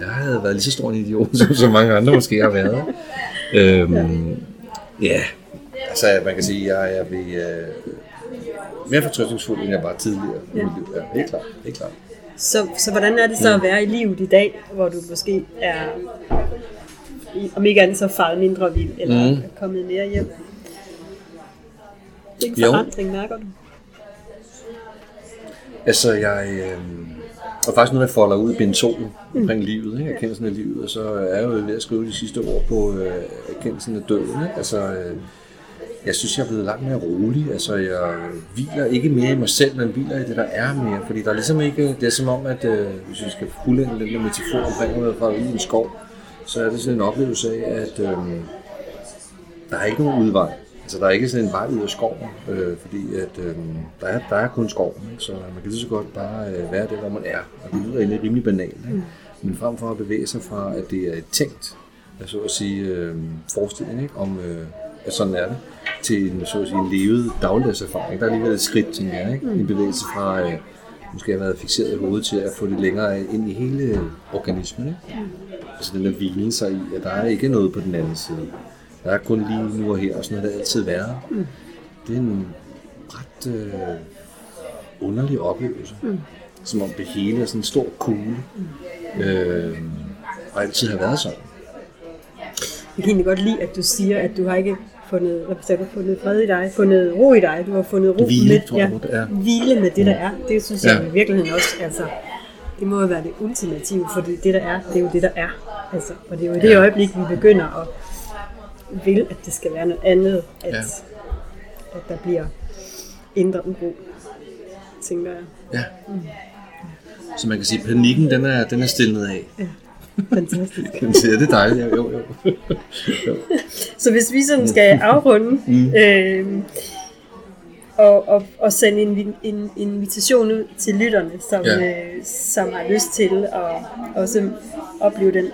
jeg havde været lige så stor en idiot, som så mange andre måske har været. Øhm, ja. altså man kan sige, at jeg er ved, øh, mere fortrøstningsfuld, end jeg var tidligere ja. i mit liv. Ja, helt klart. Helt klart. Så, så hvordan er det så at være i livet i dag, hvor du måske er, om ikke andet så faret mindre vild, eller mm. kommet mere hjem? Hvilken forandring mærker du? Altså, jeg... Øh, og faktisk noget, jeg folder ud i bind 2 mm. omkring livet, ikke? erkendelsen af livet, og så er jeg jo ved at skrive de sidste ord på øh, erkendelsen af døden. Ikke? Altså, øh, jeg synes, jeg er blevet langt mere rolig. Altså, jeg hviler ikke mere i mig selv, men hviler i det, der er mere. Fordi der er ligesom ikke, det er som om, at øh, hvis vi skal fuldende den der metafor omkring at fra ude i en skov, så er det sådan en oplevelse af, at øh, der er ikke nogen udvej. Altså, der er ikke sådan en vej ud af skoven, øh, fordi at, øh, der, er, der er kun skov, ikke? så man kan lige så godt bare øh, være der, hvor man er. Og det lyder egentlig rimelig banalt. Ikke? Mm. Men frem for at bevæge sig fra, at det er et tænkt, så at sige, øh, forestilling ikke? om, øh, at sådan er det, til en, så at sige, en levet dagligdagserfaring. Der er alligevel et skridt, tænker jeg. Ikke? En bevægelse fra, øh, måske har været fixeret i hovedet til at få det længere ind i hele organismen. Ikke? Altså den der hvile sig i, at der er ikke noget på den anden side. Der er kun lige nu og her, og sådan har det altid været. Mm. Det er en ret øh, underlig oplevelse. Mm. Som om det hele er sådan en stor kugle. Mm. Øh, og altid har været sådan. Jeg kan egentlig godt lide, at du siger, at du har ikke fundet, hvad sagde du, fundet fred i dig, fundet ro i dig, du har fundet ro hvile, med, ja, ja. hvile med det, der er. Det synes jeg ja. i virkeligheden også, altså, det må jo være det ultimative, for det der er, det er jo det, der er. Altså, og det er jo i det øjeblik, vi begynder at vil, at det skal være noget andet, at, ja. at der bliver indre uro, tænker jeg. Ja. Mm. Så man kan sige, at panikken, den er, den er stillet af. Ja. Fantastisk. siger, det er dejligt. Ja, jo, jo. jo. Så hvis vi sådan skal afrunde, mm. øh, og, og, og sende en, en invitation ud til lytterne, som, ja. øh, som har lyst til at også opleve den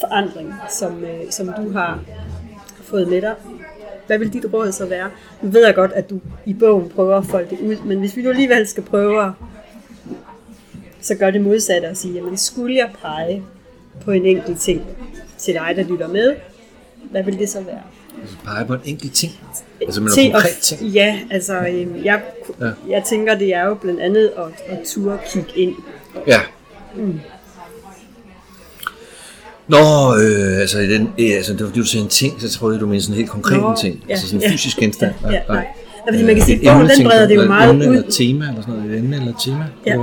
forandring, som, øh, som du har fået med dig. Hvad vil dit råd så være? Nu ved jeg godt, at du i bogen prøver at folde det ud, men hvis vi nu alligevel skal prøve at så gør det modsatte at sige, jamen skulle jeg pege på en enkelt ting til dig, der lytter med, hvad vil det så være? Altså pege på en enkelt ting? Altså med noget konkret ting? Ja, altså øhm, jeg, ja. jeg tænker, det er jo blandt andet at, at turde kigge ind. Ja. Mm. Nå, øh, altså, i den, øh, altså, det var fordi du sagde en ting, så tror jeg, du mener sådan en helt konkret Nå, ting. Ja, altså sådan en ja, fysisk genstand. Ja, ja, nej. Ja, fordi man kan sige, at den breder det jo meget emne ud. Eller tema, eller sådan noget. Et emne eller tema. Ja.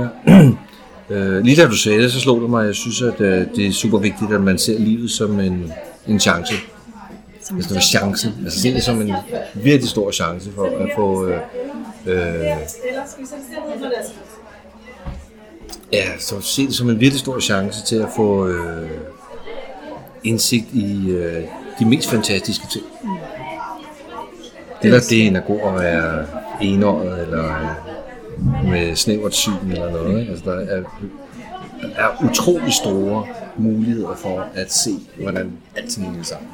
øh, lige da du sagde det, så slog det mig, at jeg synes, at øh, det er super vigtigt, at man ser livet som en, en chance. Som altså, en chance. Altså se det som en virkelig stor chance for at få... Øh, øh, Ja, så se det som en virkelig stor chance til at få øh, indsigt i øh, de mest fantastiske ting. Eller det god at være enåret, eller med snævert syn eller noget. Ikke? Altså, der, er, der er utrolig store muligheder for at se, hvordan alting hænger sammen.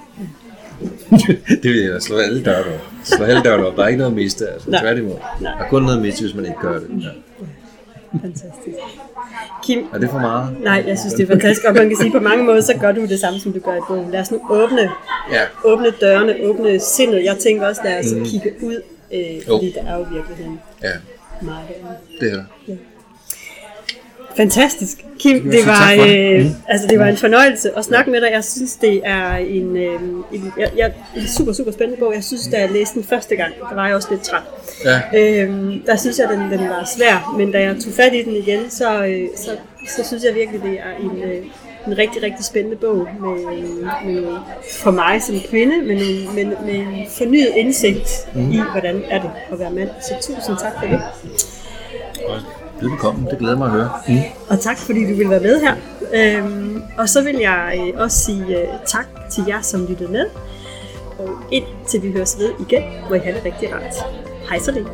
det vil jeg slå alle døre op. Slå alle døre op. Der er ikke noget at miste, altså. Nej. Tværtimod. Der er kun noget at miste, hvis man ikke gør det. Ja. Fantastisk. Kim, Er det for meget? nej, jeg synes, det er fantastisk, og man kan sige, på mange måder, så gør du det samme, som du gør i bogen. Lad os nu åbne, Ja. åbne dørene, åbne sindet. Jeg tænker også, lad os mm. kigge ud, øh, fordi Jo. der er jo virkeligheden Ja, meget det er der. Fantastisk. Kim, det var, øh, altså, det var en fornøjelse at snakke med dig. Jeg synes, det er en, øh, en, jeg, jeg, en super, super spændende bog. Jeg synes, da jeg læste den første gang, der var jeg også lidt træt. Ja. Øhm, der synes jeg, den, den var svær, men da jeg tog fat i den igen, så, øh, så, så synes jeg virkelig, det er en, øh, en rigtig, rigtig spændende bog med, med, for mig som kvinde, men en, med, med en fornyet indsigt mm. i, hvordan er det at være mand. Så tusind tak for det. Velkommen, det glæder mig at høre. Mm. Og tak fordi du vil være med her. Øhm, og så vil jeg øh, også sige øh, tak til jer, som lyttede med. Og indtil vi høres ved igen, må I have det rigtig rart. Hej så længe.